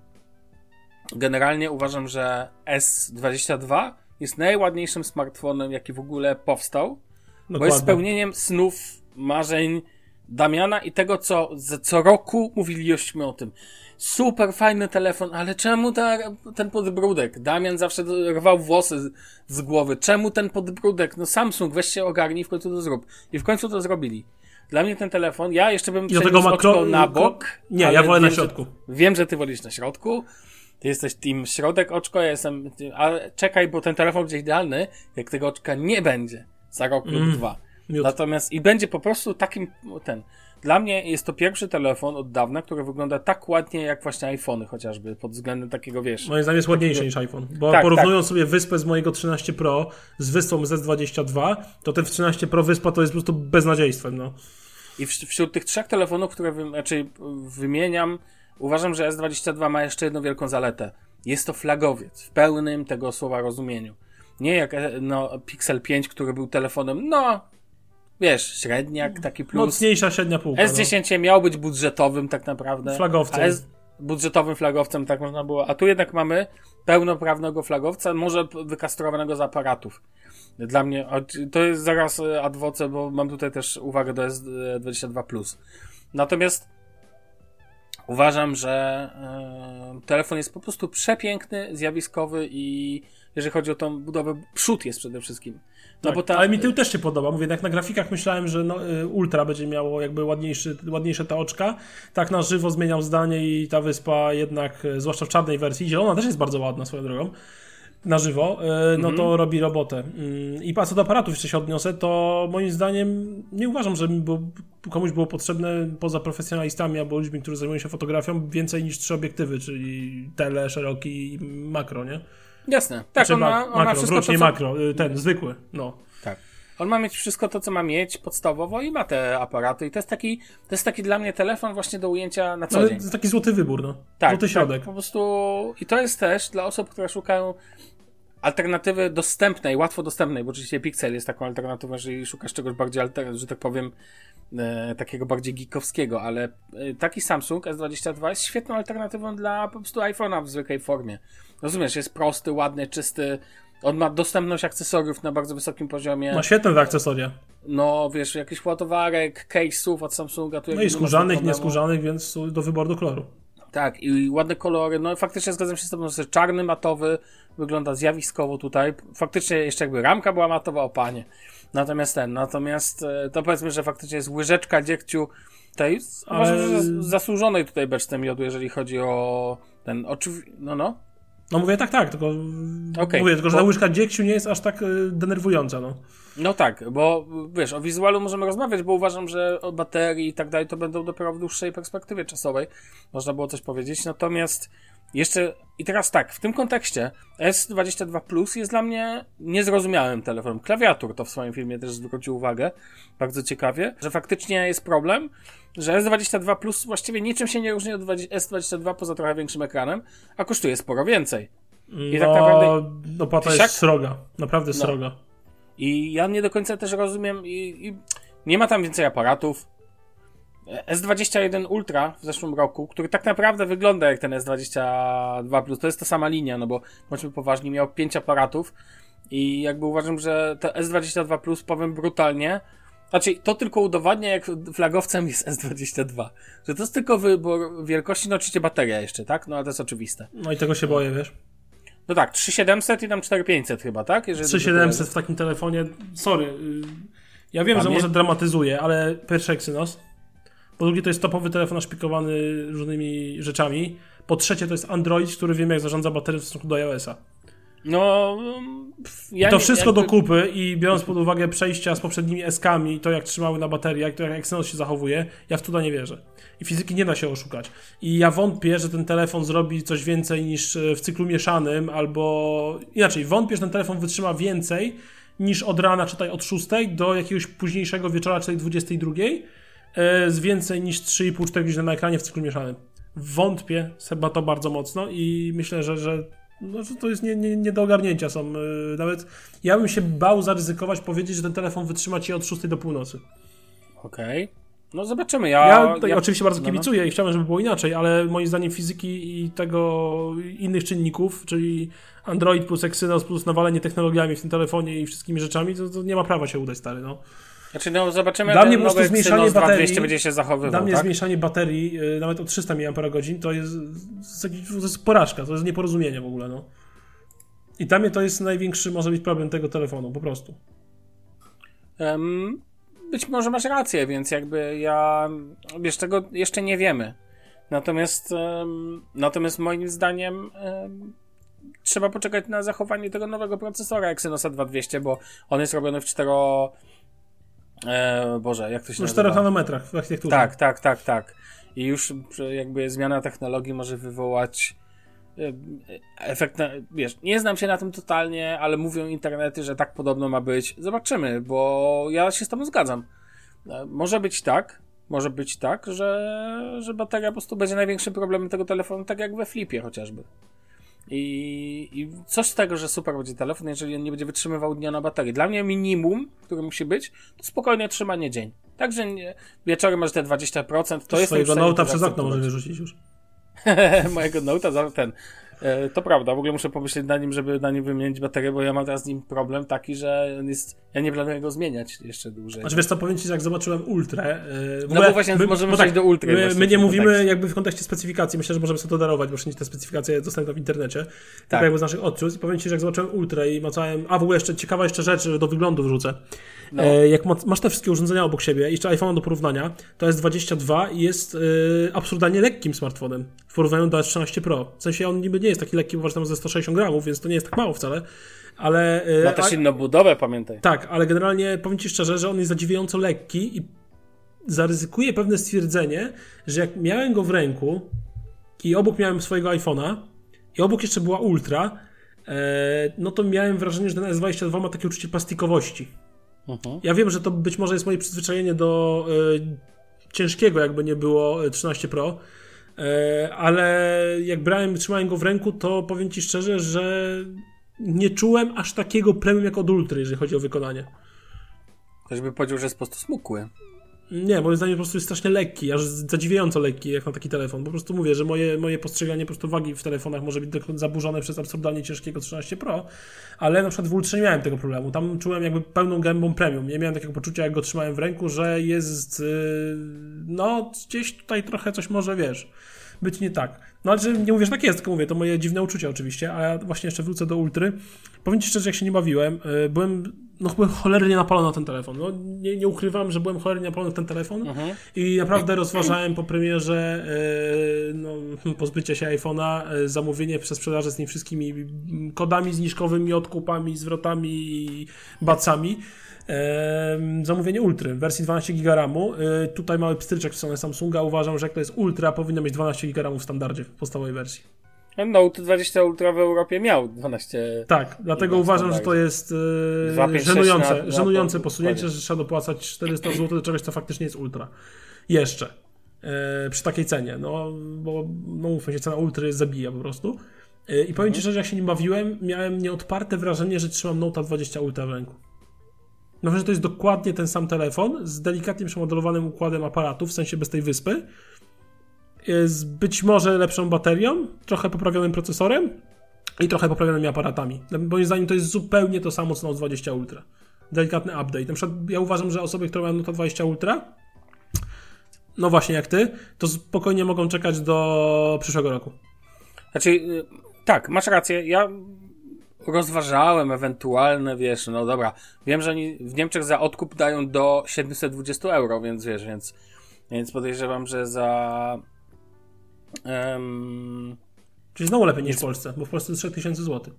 generalnie uważam, że S22 jest najładniejszym smartfonem, jaki w ogóle powstał, Dokładnie. bo jest spełnieniem snów, marzeń Damiana i tego, co co roku mówiliśmy o tym. Super fajny telefon, ale czemu ta, ten podbródek? Damian zawsze rwał włosy z, z, głowy. Czemu ten podbródek? No Samsung, weź się ogarnij, w końcu to zrób. I w końcu to zrobili. Dla mnie ten telefon, ja jeszcze bym przeniósł oczko na bok. Nie, ja wolę na środku. Że, wiem, że ty wolisz na środku. Ty jesteś team środek oczko, ja jestem... Ale czekaj, bo ten telefon będzie idealny, jak tego oczka nie będzie. Za rok mm. lub dwa. Miód. Natomiast i będzie po prostu takim ten. Dla mnie jest to pierwszy telefon od dawna, który wygląda tak ładnie jak właśnie iPhony chociażby, pod względem takiego, wiesz... Moim zdaniem jest ładniejszy niż iPhone, bo tak, porównując tak. sobie wyspę z mojego 13 Pro z wyspą Z22, to ten 13 Pro wyspa to jest po prostu beznadziejstwem, no. I wśród tych trzech telefonów, które wy, znaczy wymieniam, uważam, że S22 ma jeszcze jedną wielką zaletę. Jest to flagowiec w pełnym tego słowa rozumieniu. Nie jak e, no, Pixel 5, który był telefonem, no, wiesz, średniak, taki plus. Mocniejsza średnia półka. S10 no. miał być budżetowym tak naprawdę. Flagowcem. S budżetowym flagowcem, tak można było. A tu jednak mamy pełnoprawnego flagowca, może wykastrowanego z aparatów. Dla mnie, to jest zaraz e, adwoce, bo mam tutaj też uwagę do S22+. Natomiast uważam, że e, telefon jest po prostu przepiękny, zjawiskowy i jeżeli chodzi o tą budowę, przód jest przede wszystkim. No tak, ta... Ale mi tył też się podoba. Mówię, jak na grafikach myślałem, że no, y, Ultra będzie miało jakby ładniejszy, ładniejsze te oczka. Tak na żywo zmieniał zdanie i ta wyspa jednak, y, zwłaszcza w czarnej wersji, zielona też jest bardzo ładna swoją drogą, na żywo, y, no to mhm. robi robotę. Mm, I co do aparatów jeszcze się odniosę, to moim zdaniem nie uważam, że było, komuś było potrzebne poza profesjonalistami albo ludźmi, którzy zajmują się fotografią, więcej niż trzy obiektywy, czyli tele, szeroki i makro, nie? Jasne. Tak, znaczy, on ma, on makro, ma wszystko wróć, to, co... makro, y, ten, zwykły, no. Tak. On ma mieć wszystko to, co ma mieć podstawowo i ma te aparaty i to jest taki, to jest taki dla mnie telefon właśnie do ujęcia na co no, dzień. To jest taki złoty wybór, no. Tak, złoty tak, środek. Tak, po prostu i to jest też dla osób, które szukają alternatywy dostępnej, łatwo dostępnej, bo oczywiście Pixel jest taką alternatywą, jeżeli szukasz czegoś bardziej, alter, że tak powiem, e, takiego bardziej geekowskiego, ale e, taki Samsung S22 jest świetną alternatywą dla po prostu iPhone'a w zwykłej formie. Rozumiesz, jest prosty, ładny, czysty, on ma dostępność akcesoriów na bardzo wysokim poziomie. Ma świetne te akcesoria. No, wiesz, jakiś ładowarek, case'ów od Samsunga. Tu no i skórzanych, nieskórzanych, więc do wyboru do koloru. Tak, i ładne kolory. No faktycznie zgadzam się z tobą, że czarny, matowy wygląda zjawiskowo tutaj. Faktycznie jeszcze jakby ramka była matowa, o panie. Natomiast ten, natomiast e, to powiedzmy, że faktycznie jest łyżeczka dziegciu tej, Ale... zasłużonej tutaj beczce miodu, jeżeli chodzi o ten, oczywiście, no no. No mówię tak, tak, tylko okay, mówię tylko, że bo... ta łyżka dziegciu nie jest aż tak y, denerwująca, no. No tak, bo wiesz, o wizualu możemy rozmawiać, bo uważam, że o baterii i tak dalej to będą dopiero w dłuższej perspektywie czasowej. Można było coś powiedzieć. Natomiast jeszcze, i teraz tak, w tym kontekście S22 Plus jest dla mnie niezrozumiałym telefonem. Klawiatur to w swoim filmie też zwrócił uwagę, bardzo ciekawie, że faktycznie jest problem, że S22 Plus właściwie niczym się nie różni od S22 poza trochę większym ekranem, a kosztuje sporo więcej. I tak no, tak naprawdę. Opłata jest sroga, naprawdę no. I ja nie do końca też rozumiem, i, i nie ma tam więcej aparatów. S21 Ultra w zeszłym roku, który tak naprawdę wygląda jak ten S22 Plus, to jest ta sama linia, no bo bądźmy poważni, miał 5 aparatów i jakby uważam, że to S22 Plus, powiem brutalnie, znaczy, to tylko udowadnia, jak flagowcem jest S22. Że to jest tylko wybór wielkości, no oczywiście bateria jeszcze, tak? No ale to jest oczywiste. No i tego się boję, wiesz? No tak, 3700 i tam 4500 chyba, tak? Jeżeli 3700 w takim telefonie, sorry. Y, ja wiem, że może dramatyzuje, ale pierwszy Exynos. Po drugie to jest topowy telefon naszpikowany różnymi rzeczami. Po trzecie to jest Android, który wiem jak zarządza baterią w stosunku do iOS-a. No, pff, ja to nie- wszystko jakby- do kupy i biorąc pod uwagę przejścia z poprzednimi eskami, to jak trzymały na bateriach, to jak Exynos się zachowuje, ja w to nie wierzę. I fizyki nie da się oszukać. I ja wątpię, że ten telefon zrobi coś więcej niż e, w cyklu mieszanym, albo inaczej, wątpię, że ten telefon wytrzyma więcej niż od rana, czytaj od 6 do jakiegoś późniejszego wieczora, czytaj 22, e, z więcej niż 3,5-4 godziny na ekranie w cyklu mieszanym. Wątpię chyba to bardzo mocno i myślę, że, że, no, że to jest nie, nie, nie do ogarnięcia. Są, yy, nawet ja bym się bał zaryzykować, powiedzieć, że ten telefon wytrzyma ci od 6 do północy. Okej. No zobaczymy. Ja, Ja, tutaj oczywiście bardzo no, no. kibicuję i chciałbym, żeby było inaczej, ale moim zdaniem fizyki i tego innych czynników, czyli Android plus Exynos plus nawalenie technologiami w tym telefonie i wszystkimi rzeczami, to, to nie ma prawa się udać, stary. No. Znaczy, no zobaczymy, Dla mnie po prostu nowy zmniejszanie Exynos baterii- 2200 będzie się zachowywał, Dla mnie tak? zmniejszanie baterii yy, nawet o 300 mAh to jest, to jest, porażka, to jest nieporozumienie w ogóle. No. I dla mnie to jest największy może być problem tego telefonu, po prostu. Em, być może masz rację, więc jakby ja, wiesz, tego jeszcze nie wiemy. Natomiast, em, natomiast moim zdaniem em, trzeba poczekać na zachowanie tego nowego procesora Exynosa 2200, bo on jest robiony w 4... E, Boże, jak to się Na nazywa? 4 nanometrach w architekturze. Tak, tak, tak, tak. I już jakby zmiana technologii może wywołać e, efekt, na, wiesz, nie znam się na tym totalnie, ale mówią internety, że tak podobno ma być. Zobaczymy, bo ja się z tobą zgadzam. E, Może być tak, może być tak, że, że bateria po prostu będzie największym problemem tego telefonu, tak jak we flipie chociażby. I, I coś z tego, że super będzie telefon, jeżeli on nie będzie wytrzymywał dnia na baterii. Dla mnie minimum, które musi być, to spokojnie trzymanie dzień. Także nie, wieczorem masz te 20%, to jest Swojego nota przez okno może wyrzucić już. mojego Note'a za ten. E, to prawda, w ogóle muszę pomyśleć na nim, żeby na nim wymienić baterię, bo ja mam teraz z nim problem taki, że on jest. Ja nie planuję go zmieniać jeszcze dłużej. Znaczy wiesz co, powiem ci, że jak zobaczyłem Ultrę... Yy, w No bo właśnie możemy przejść do Ultry My, my nie mówimy kontekście. jakby w kontekście specyfikacji, myślę, że możemy sobie to darować, bo wszędzie te specyfikacje dostępne w internecie. Tak. Tak. jakby z naszych odczuć. I powiem ci, że jak zobaczyłem Ultrę i macałem... A w ogóle jeszcze ciekawa jeszcze rzecz, do wyglądu wrzucę. No. E, jak ma- masz te wszystkie urządzenia obok siebie, jeszcze iPhone do porównania, to S22 jest e, absurdalnie lekkim smartfonem w porównaniu do S13 Pro. W sensie on niby nie jest taki lekki, bo waży tam ze 160 gramów, więc to nie jest tak mało wcale, ale... e, Ma też inną budowę, pamiętaj. tak, ale generalnie powiem Ci szczerze, że on jest zadziwiająco lekki i zaryzykuję pewne stwierdzenie, że jak miałem go w ręku i obok miałem swojego iPhone'a i obok jeszcze była Ultra, no to miałem wrażenie, że ten S22 ma takie uczucie plastikowości. Mhm. Ja wiem, że to być może jest moje przyzwyczajenie do e, ciężkiego, jakby nie było e, 13 Pro, e, ale jak brałem, trzymałem go w ręku, to powiem Ci szczerze, że nie czułem aż takiego premium jak od Ultry, jeżeli chodzi o wykonanie. Ktoś by powiedział, że jest po prostu smukły. Nie, moim zdaniem po prostu jest strasznie lekki, aż zadziwiająco lekki jak na taki telefon. Po prostu mówię, że moje, moje postrzeganie po prostu wagi w telefonach może być zaburzone przez absurdalnie ciężkiego 13 Pro, ale na przykład w Ultrze nie miałem tego problemu. Tam czułem jakby pełną gębą premium. Nie miałem takiego poczucia, jak go trzymałem w ręku, że jest yy, no gdzieś tutaj trochę coś może, wiesz, być nie tak. No ale że nie mówię, że tak jest, tylko mówię, to moje dziwne uczucia oczywiście, a ja właśnie jeszcze wrócę do Ultry. Powiem Ci szczerze, jak się nie bawiłem, yy, byłem, no byłem cholernie napalony na ten telefon. No nie, nie ukrywam, że byłem cholernie napalony na ten telefon Mhm. i naprawdę rozważałem po premierze yy, no, pozbycie się iPhone'a, yy, zamówienie przez sprzedaży z tymi wszystkimi kodami zniżkowymi, odkupami, zwrotami i bacami. Ehm, zamówienie Ultry w wersji 12 GB RAMu. Tutaj mały pstryczek w stronę Samsunga. Uważam, że jak to jest Ultra, powinno mieć 12 GB RAMu w standardzie, w podstawowej wersji. Note 20 Ultra w Europie miał 12. Tak, dlatego uważam, że to standardzie. jest yy, 256 żenujące, na- na żenujące po- posunięcie, dokładnie. że trzeba dopłacać 400 zł do czegoś, co faktycznie jest Ultra. Jeszcze. Yy, przy takiej cenie. No, bo no mówmy się, cena Ultry zabija po prostu. Yy, I powiem Ci szczerze, jak się nim bawiłem, miałem nieodparte wrażenie, że trzymam Note 20 Ultra w ręku. No, że to jest dokładnie ten sam telefon z delikatnie przemodelowanym układem aparatu, w sensie bez tej wyspy. Z być może lepszą baterią, trochę poprawionym procesorem i trochę poprawionymi aparatami. Moim zdaniem to jest zupełnie to samo co Note 20 Ultra. Delikatny update. Na przykład ja uważam, że osoby, które mają Note 20 Ultra, no właśnie jak ty, to spokojnie mogą czekać do przyszłego roku. Znaczy, y, tak, masz rację. Ja rozważałem ewentualne, wiesz, no dobra. Wiem, że oni w Niemczech za odkup dają do 720 euro, więc wiesz, więc, więc podejrzewam, że za. Em, Czyli znowu lepiej niż w Polsce, bo w Polsce to 3000 zł.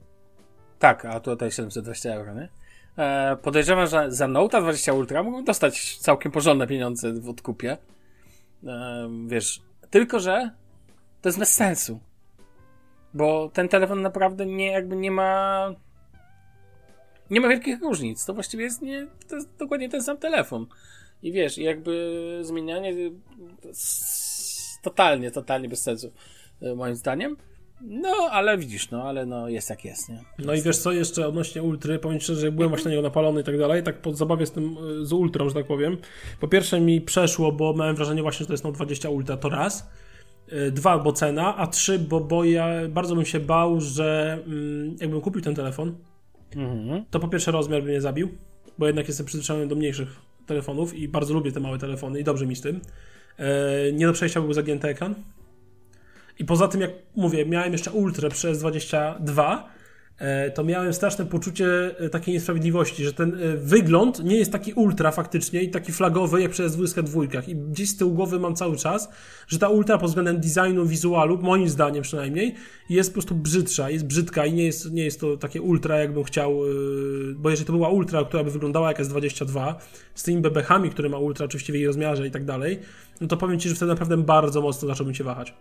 Tak, a tutaj 720 euro, nie? E, podejrzewam, że za Note 20 Ultra mogą dostać całkiem porządne pieniądze w odkupie. E, wiesz, tylko że to jest bez sensu. Bo ten telefon naprawdę nie, jakby nie ma. Nie ma wielkich różnic. To właściwie jest, nie, to jest dokładnie ten sam telefon. I wiesz, jakby zmienianie jest totalnie, totalnie bez sensu, e, moim zdaniem. No, ale widzisz, no, ale no, jest jak jest, nie? No i wiesz co, jeszcze odnośnie Ultry, powiem szczerze, że byłem właśnie na niego napalony i tak dalej, tak po zabawie z tym, y, z Ultrą, że tak powiem. Po pierwsze mi przeszło, bo miałem wrażenie właśnie, że to jest Note 20 Ultra, to raz. Y, Dwa, bo cena, a trzy, bo, bo ja bardzo bym się bał, że mm, jakbym kupił ten telefon, Mhm. to po pierwsze rozmiar by mnie zabił, bo jednak jestem przyzwyczajony do mniejszych telefonów i bardzo lubię te małe telefony i dobrze mi z tym. E, nie do przejścia był zagięty ekran. I poza tym, jak mówię, miałem jeszcze Ultrę przez 22, e, to miałem straszne poczucie e, takiej niesprawiedliwości, że ten e, wygląd nie jest taki ultra faktycznie i taki flagowy jak przez 22. I gdzieś z tyłu głowy mam cały czas, że ta ultra pod względem designu, wizualu, moim zdaniem przynajmniej, jest po prostu brzydsza, jest brzydka i nie jest, nie jest to takie ultra, jakbym chciał, bo jeżeli to była ultra, która by wyglądała jak S22, z tymi bebechami, które ma ultra oczywiście w jej rozmiarze i tak dalej, no to powiem Ci, że wtedy naprawdę bardzo mocno zacząłbym się wahać.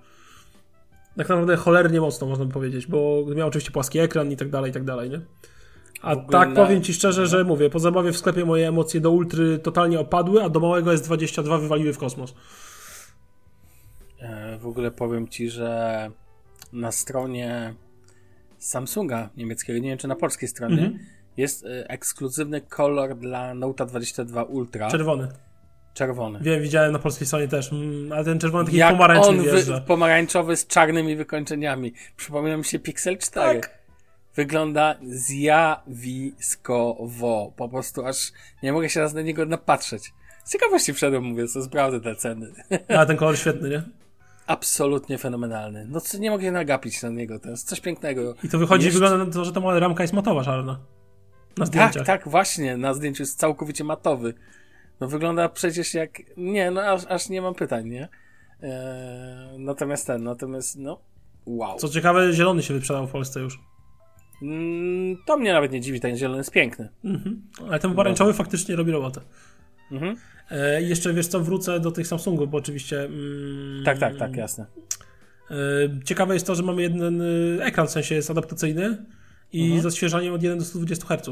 Tak naprawdę cholernie mocno, można by powiedzieć, bo miał oczywiście płaski ekran i tak dalej, i tak dalej, nie? A tak powiem Ci szczerze, że mówię, po zabawie w sklepie moje emocje do ultry totalnie opadły, a do małego S22 wywaliły w kosmos. E, w ogóle powiem ci, że na stronie Samsunga niemieckiego, nie wiem czy na polskiej stronie, Mhm. jest e, ekskluzywny kolor dla Note 22 Ultra. Czerwony. Czerwony. Wiem, widziałem na polskiej stronie też, mm, ale ten czerwony taki Jak pomarańczy on wy, pomarańczowy z czarnymi wykończeniami. Przypomina mi się Pixel 4. Tak. Wygląda zjawiskowo. Po prostu aż nie mogę się raz na niego napatrzeć. Z ciekawości wszedłem, mówię, co sprawdzę te ceny. Ale ten kolor świetny, nie? Absolutnie fenomenalny. No co, nie mogę się nagapić na niego. To jest coś pięknego. I to wychodzi, Jeszcze- wygląda na to, że ta mała ramka jest matowa czarna. Na Tak, zdjęciach. tak, właśnie. Na zdjęciu jest całkowicie matowy. No wygląda przecież jak... Nie, no aż, aż nie mam pytań, nie? Eee, natomiast ten, natomiast no... Wow. Co ciekawe, zielony się wyprzedał w Polsce już. Mm, to mnie nawet nie dziwi, ten zielony jest piękny. Mhm. Ale ten pomarańczowy faktycznie robi robotę. Mhm. E, jeszcze wiesz co, wrócę do tych Samsungów, bo oczywiście. Mm, Tak, tak, tak, jasne. e, ciekawe jest to, że mamy jeden e, ekran, w sensie jest adaptacyjny i Mhm. z odświeżaniem od 1 do 120 Hz.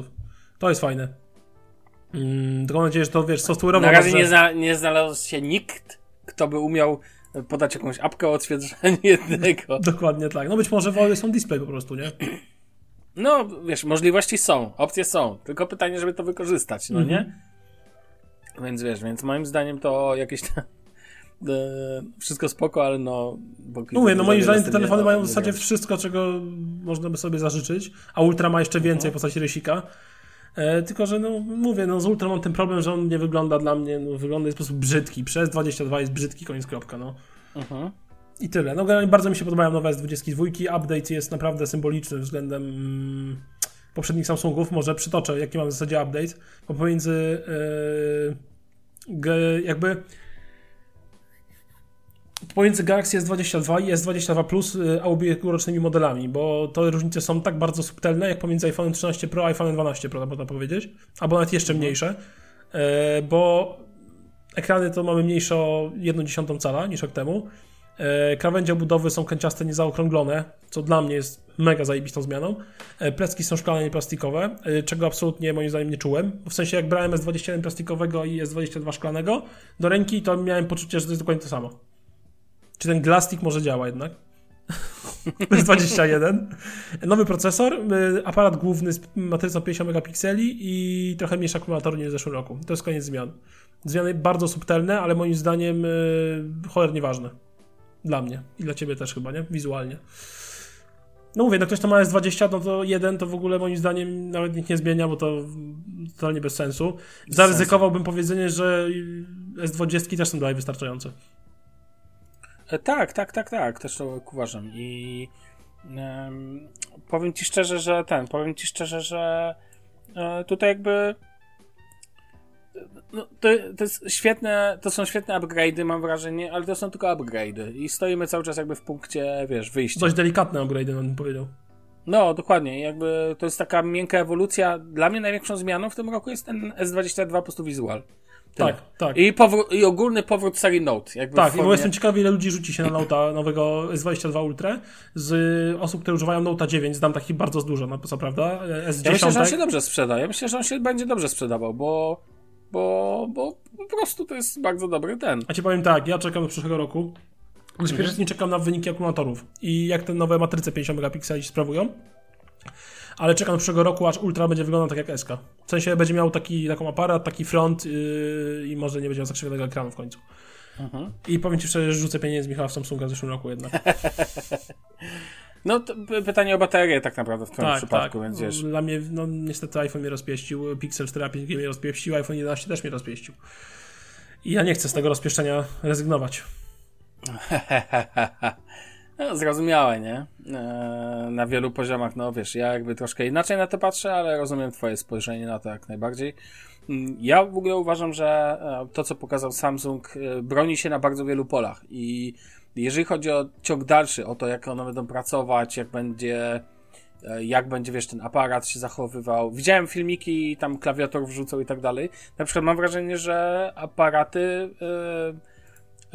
To jest fajne. Mm, tylko mam nadzieję, że to wiesz, software'owo. Na razie nie, zna, nie znalazł się nikt, kto by umiał podać jakąś apkę o odświeżeniu jednego. Dokładnie tak. No być może wolne są display po prostu, nie? No, wiesz, możliwości są, opcje są, tylko pytanie, żeby to wykorzystać, no nie? Więc wiesz, więc moim zdaniem to jakieś tam, e, wszystko spoko, ale no... bo- No mówię, no moim zdaniem te telefony nie- mają w zasadzie wszystko, czego można by sobie zażyczyć, a Ultra ma jeszcze więcej w postaci rysika. E, tylko, że no mówię, no z Ultra mam ten problem, że on nie wygląda dla mnie, no wygląda jest po prostu brzydki. Przez 22 jest brzydki, koniec kropka, no. Mhm. I tyle. No generalnie bardzo mi się podobają nowe S22. Update jest naprawdę symboliczny względem mm, poprzednich Samsungów. Może przytoczę, jaki mam w zasadzie update. Bo pomiędzy yy, jakby pomiędzy Galaxy S22 i S22 Plus, yy, a ubiegłorocznymi modelami, bo te różnice są tak bardzo subtelne, jak pomiędzy iPhone 13 Pro a iPhone 12 Pro, można powiedzieć, albo nawet jeszcze mniejsze, yy, bo ekrany to mamy mniejsze o 1,1 cala niż rok temu. E, Krawędzie obudowy są kanciaste, niezaokrąglone, co dla mnie jest mega zajebistą zmianą. E, Plecki są szklane, nie plastikowe, e, czego absolutnie moim zdaniem nie czułem. W sensie jak brałem S21 plastikowego i S22 szklanego do ręki, to miałem poczucie, że to jest dokładnie to samo. Czy ten glastik może działa jednak? S21. Nowy procesor, y, aparat główny z matrycą 50 megapikseli i trochę mniejszy akumulator niż w zeszłym roku. To jest koniec zmian. Zmiany bardzo subtelne, ale moim zdaniem y, cholernie ważne. Dla mnie i dla ciebie też chyba, nie? Wizualnie. No mówię, no ktoś to ma S20, no to jeden to w ogóle moim zdaniem nawet nikt nie zmienia, bo to totalnie bez sensu. Zaryzykowałbym powiedzenie, że S20 też są dalej wystarczające. E, Tak, tak, tak, tak, też to uważam i em, powiem ci szczerze, że ten, powiem ci szczerze, że e, tutaj jakby no, to, to jest świetne, to są świetne upgrade'y, mam wrażenie, ale to są tylko upgrade'y i stoimy cały czas jakby w punkcie, wiesz, wyjścia. Dość delikatne upgrade, bym powiedział. No, dokładnie. Jakby to jest taka miękka ewolucja. Dla mnie największą zmianą w tym roku jest ten S22 po prostu wizual. Tyle. Tak, tak. I, powró- I ogólny powrót serii Note. Jakby Tak, w i formie... bo jestem ciekawy, ile ludzi rzuci się na Note'a nowego S22 Ultra z osób, które używają Note'a 9. Znam takich bardzo dużo, no co prawda. S10. Ja myślę, że on się dobrze sprzeda. Ja myślę, że on się będzie dobrze sprzedawał, bo, bo, bo po prostu to jest bardzo dobry ten. A ci powiem tak, ja czekam do przyszłego roku. Przede wszystkim czekam na wyniki akumulatorów i jak te nowe matryce 50 megapikseli się sprawują. Ale czekam do przyszłego roku, aż Ultra będzie wyglądał tak jak SK. W sensie będzie miał taki, taką aparat, taki front yy, i może nie będzie miał zakrzywionego ekranu w końcu. Mhm. I powiem Ci szczerze, że rzucę pieniędzy Michała w Samsunga w zeszłym roku jednak. No, pytanie o baterię tak naprawdę w twoim tak, przypadku, tak. więc. Dla mnie, no niestety iPhone mnie rozpieścił, Pixel 4a 5G mnie rozpieścił, iPhone 11 też mnie rozpieścił. I ja nie chcę z tego rozpieszczenia rezygnować. No, zrozumiałe, nie? Eee, na wielu poziomach, no wiesz, ja jakby troszkę inaczej na to patrzę, ale rozumiem twoje spojrzenie na to jak najbardziej. Mm, Ja w ogóle uważam, że e, to, co pokazał Samsung, e, broni się na bardzo wielu polach i jeżeli chodzi o ciąg dalszy, o to, jak one będą pracować, jak będzie e, jak będzie, wiesz, ten aparat się zachowywał. Widziałem filmiki, tam klawiatur wrzucał i tak dalej. Na przykład mam wrażenie, że aparaty e,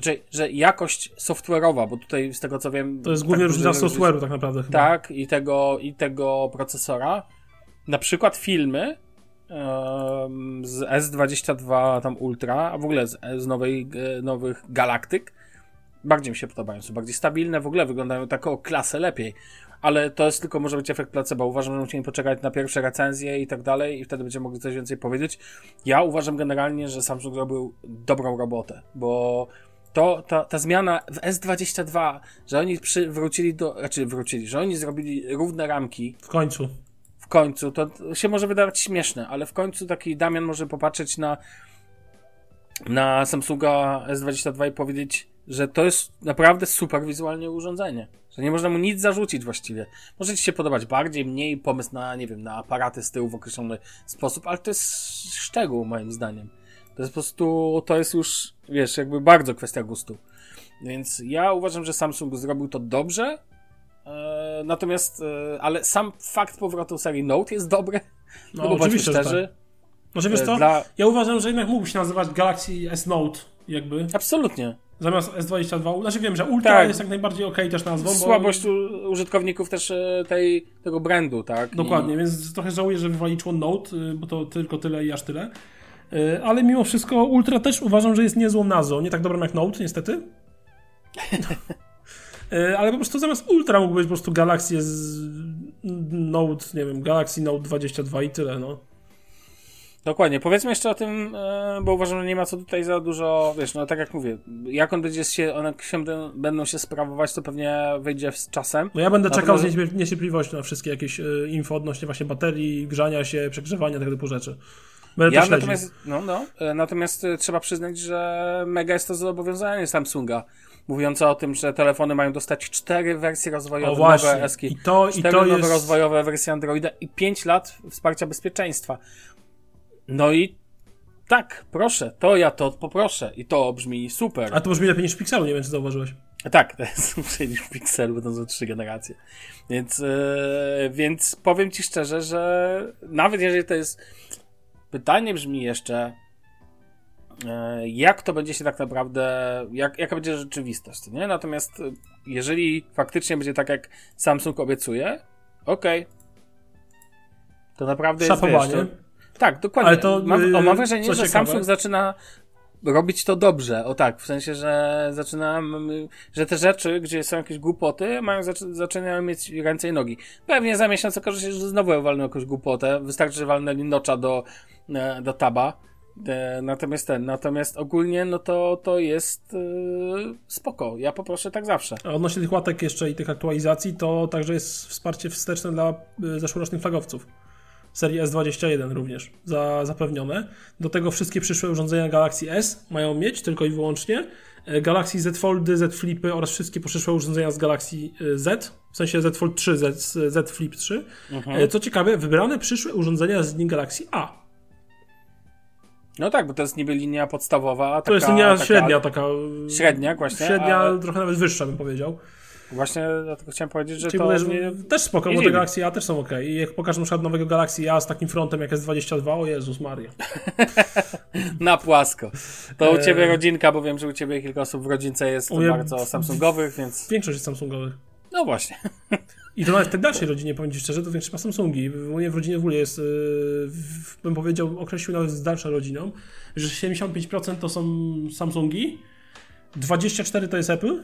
znaczy, że jakość software'owa, bo tutaj z tego co wiem. To jest głównie tak różnica software'u tak naprawdę chyba. Tak, i tego, i tego procesora. Na przykład filmy em, z S22 tam Ultra, a w ogóle z, z nowej, e, nowych Galaktyk bardziej mi się podobają. Są bardziej stabilne, w ogóle wyglądają tak o klasę lepiej. Ale to jest tylko może być efekt placebo. Uważam, że musimy poczekać na pierwsze recenzje i tak dalej i wtedy będziemy mogli coś więcej powiedzieć. Ja uważam generalnie, że Samsung zrobił dobrą robotę, bo to, ta, ta zmiana w S22, że oni przywrócili do, znaczy wrócili, że oni zrobili równe ramki W końcu. w końcu, to się może wydawać śmieszne, ale w końcu taki Damian może popatrzeć na na Samsunga S22 i powiedzieć, że to jest naprawdę super wizualnie urządzenie. Że nie można mu nic zarzucić właściwie. Może ci się podobać bardziej, mniej pomysł na, nie wiem, na aparaty z tyłu w określony sposób, ale to jest szczegół moim zdaniem. To jest po prostu, to jest już, wiesz, jakby bardzo kwestia gustu. Więc ja uważam, że Samsung zrobił to dobrze. E, natomiast, e, ale sam fakt powrotu serii Note jest dobry. No, No, bo oczywiście, że szczerzy. Może wiesz E, co? Dla... Ja uważam, że jednak mógłby się nazywać Galaxy S Note, jakby. Absolutnie. Zamiast S22. Znaczy wiem, że Ultra Tak. jest jak najbardziej okej też nazwą. Bo... Słabość u- użytkowników też e, tej, tego brandu, tak? Dokładnie, więc trochę żałuję, że wywaliło Note, y, bo to tylko tyle i aż tyle. Y, Ale mimo wszystko Ultra też uważam, że jest niezłą nazwą. Nie tak dobrą jak Note, niestety. Y, Ale po prostu zamiast Ultra mógł być po prostu Galaxy z Note, nie wiem, Galaxy Note 22 i tyle, no. Dokładnie. Powiedzmy jeszcze o tym, e, bo uważam, że nie ma co tutaj za dużo, wiesz, no tak jak mówię, jak on będzie się, one się będą, się sprawować, to pewnie wyjdzie z czasem. No ja będę czekał z niecierpliwością na wszystkie jakieś info odnośnie właśnie baterii, grzania się, przegrzewania, tego typu rzeczy. Będę Ja natomiast, no, no, e, natomiast e, trzeba przyznać, że mega jest to zobowiązanie Samsunga, mówiące o tym, że telefony mają dostać cztery wersje rozwojowe, O właśnie, nowe eski, i to, i cztery to nowe jest... rozwojowe wersje Androida i 5 lat wsparcia bezpieczeństwa. No i tak, proszę, to ja to poproszę i to brzmi super. A to brzmi lepiej niż Pixelu, nie wiem czy zauważyłeś. Tak, to jest lepsze niż w Pixelu, będą za trzy generacje. Więc, e, więc powiem ci szczerze, że nawet jeżeli to jest. Pytanie brzmi jeszcze, e, jak to będzie się tak naprawdę, jak, jaka będzie rzeczywistość, nie? Natomiast e, jeżeli faktycznie będzie tak, jak Samsung obiecuje, okej. To naprawdę jest, wiesz, Szapowanie. to, tak, dokładnie. Ale to, mam, o, mam yy, wrażenie, że ciekawe- Samsung zaczyna robić to dobrze. O tak, w sensie, że zaczynam, że te rzeczy, gdzie są jakieś głupoty, mają zac- zaczynają mieć ręce i nogi. Pewnie za miesiąc okaże się, że znowu walną jakąś głupotę. Wystarczy, że walnęli nocza do, e, do taba. E, Natomiast ten, natomiast ogólnie, no to, to jest e, spoko. Ja poproszę tak zawsze. A odnośnie tych łatek jeszcze i tych aktualizacji, to także jest wsparcie wsteczne dla zeszłorocznych flagowców. Serii S21 również za, zapewnione. Do tego wszystkie przyszłe urządzenia Galaxy S mają mieć tylko i wyłącznie. E, Galaxy Z Foldy, Z Flipy oraz wszystkie przyszłe urządzenia z Galaxy y, Z, w sensie Z Fold 3, Z, Z Flip 3. E, Co ciekawe, wybrane przyszłe urządzenia z linii Galaxy A. No tak, bo to jest niby linia podstawowa. To taka, jest linia taka, średnia, taka. Średnia, właśnie, Średnia, trochę nawet wyższa bym powiedział. Właśnie dlatego chciałem powiedzieć, że Czyli to bodajże mnie... też spoko, bo te. Galaxy A też są ok. I jak pokażę na przykład nowego Galaxy A z takim frontem jak S22, o Jezus Maria. na płasko. To u ciebie rodzinka, bo wiem, że u ciebie kilka osób w rodzince jest mnie- bardzo Samsungowych, więc Większość jest Samsungowych. no właśnie. I to nawet w tej dalszej rodzinie, powiem Ci szczerze, to większość ma Samsungi. U mnie w rodzinie w ogóle jest, yy, w- bym powiedział, określił nawet z dalszą rodziną, że 75% to są Samsungi, 24% to jest Apple,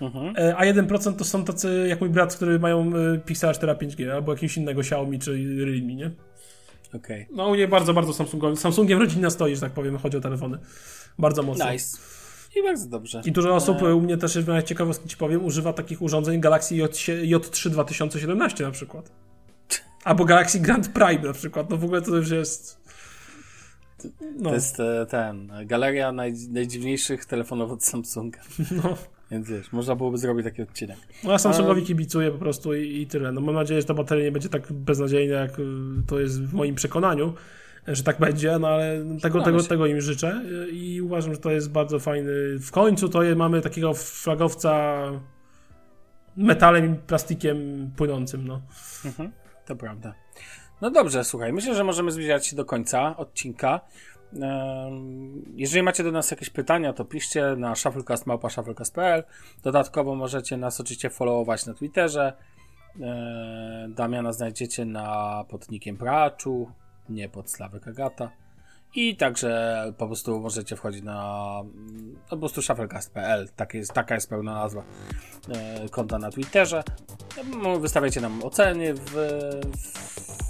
Mhm. e, a 1% to są tacy jak mój brat, który mają Pixela 4 5G albo jakiegoś innego Xiaomi czy Realme, nie? Okej. No u mnie bardzo, bardzo Samsungowy. Samsungiem rodzina stoi, że tak powiem, chodzi o telefony. Bardzo mocno. Nice. I bardzo dobrze. I dużo osób, u mnie też ciekawostki ci powiem, używa takich urządzeń Galaxy J, J3 2017 na przykład. Albo Galaxy Grand Prime na przykład. No w ogóle to już jest... No, To jest e, ten, e, galeria naj, najdziwniejszych telefonów od Samsunga. no. Więc wiesz, można byłoby zrobić taki odcinek. no ja Samsungowi kibicuję po prostu i, i tyle. No mam nadzieję, że ta bateria nie będzie tak beznadziejna, jak y, to jest w moim przekonaniu, że tak będzie, no ale tego, tego, tego im życzę i uważam, że to jest bardzo fajny. W końcu to je, mamy takiego flagowca metalem i plastikiem płynącym, no. Mhm, to prawda. No dobrze, słuchaj, myślę, że możemy zbliżać się do końca odcinka. Jeżeli macie do nas jakieś pytania, to piszcie na shufflecast.shufflecast.pl Dodatkowo możecie nas oczywiście followować na Twitterze. E, Damiana znajdziecie na pod nickiem Praczu, nie pod Sławek Agata. I także po prostu możecie wchodzić na mm, po prostu shufflecast.pl, tak jest, taka jest pełna nazwa e, konta na Twitterze. Wystawiacie nam oceny w, w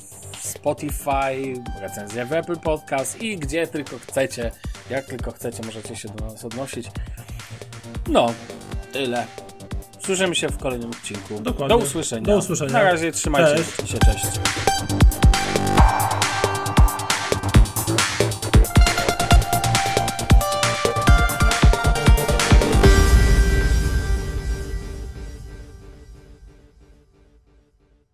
Spotify, recenzje w Apple Podcast i gdzie tylko chcecie, jak tylko chcecie, możecie się do nas odnosić. No, tyle. Słyszymy się w kolejnym odcinku. Dokładnie. Do usłyszenia. Do usłyszenia. Na razie trzymajcie cześć. się. Cześć.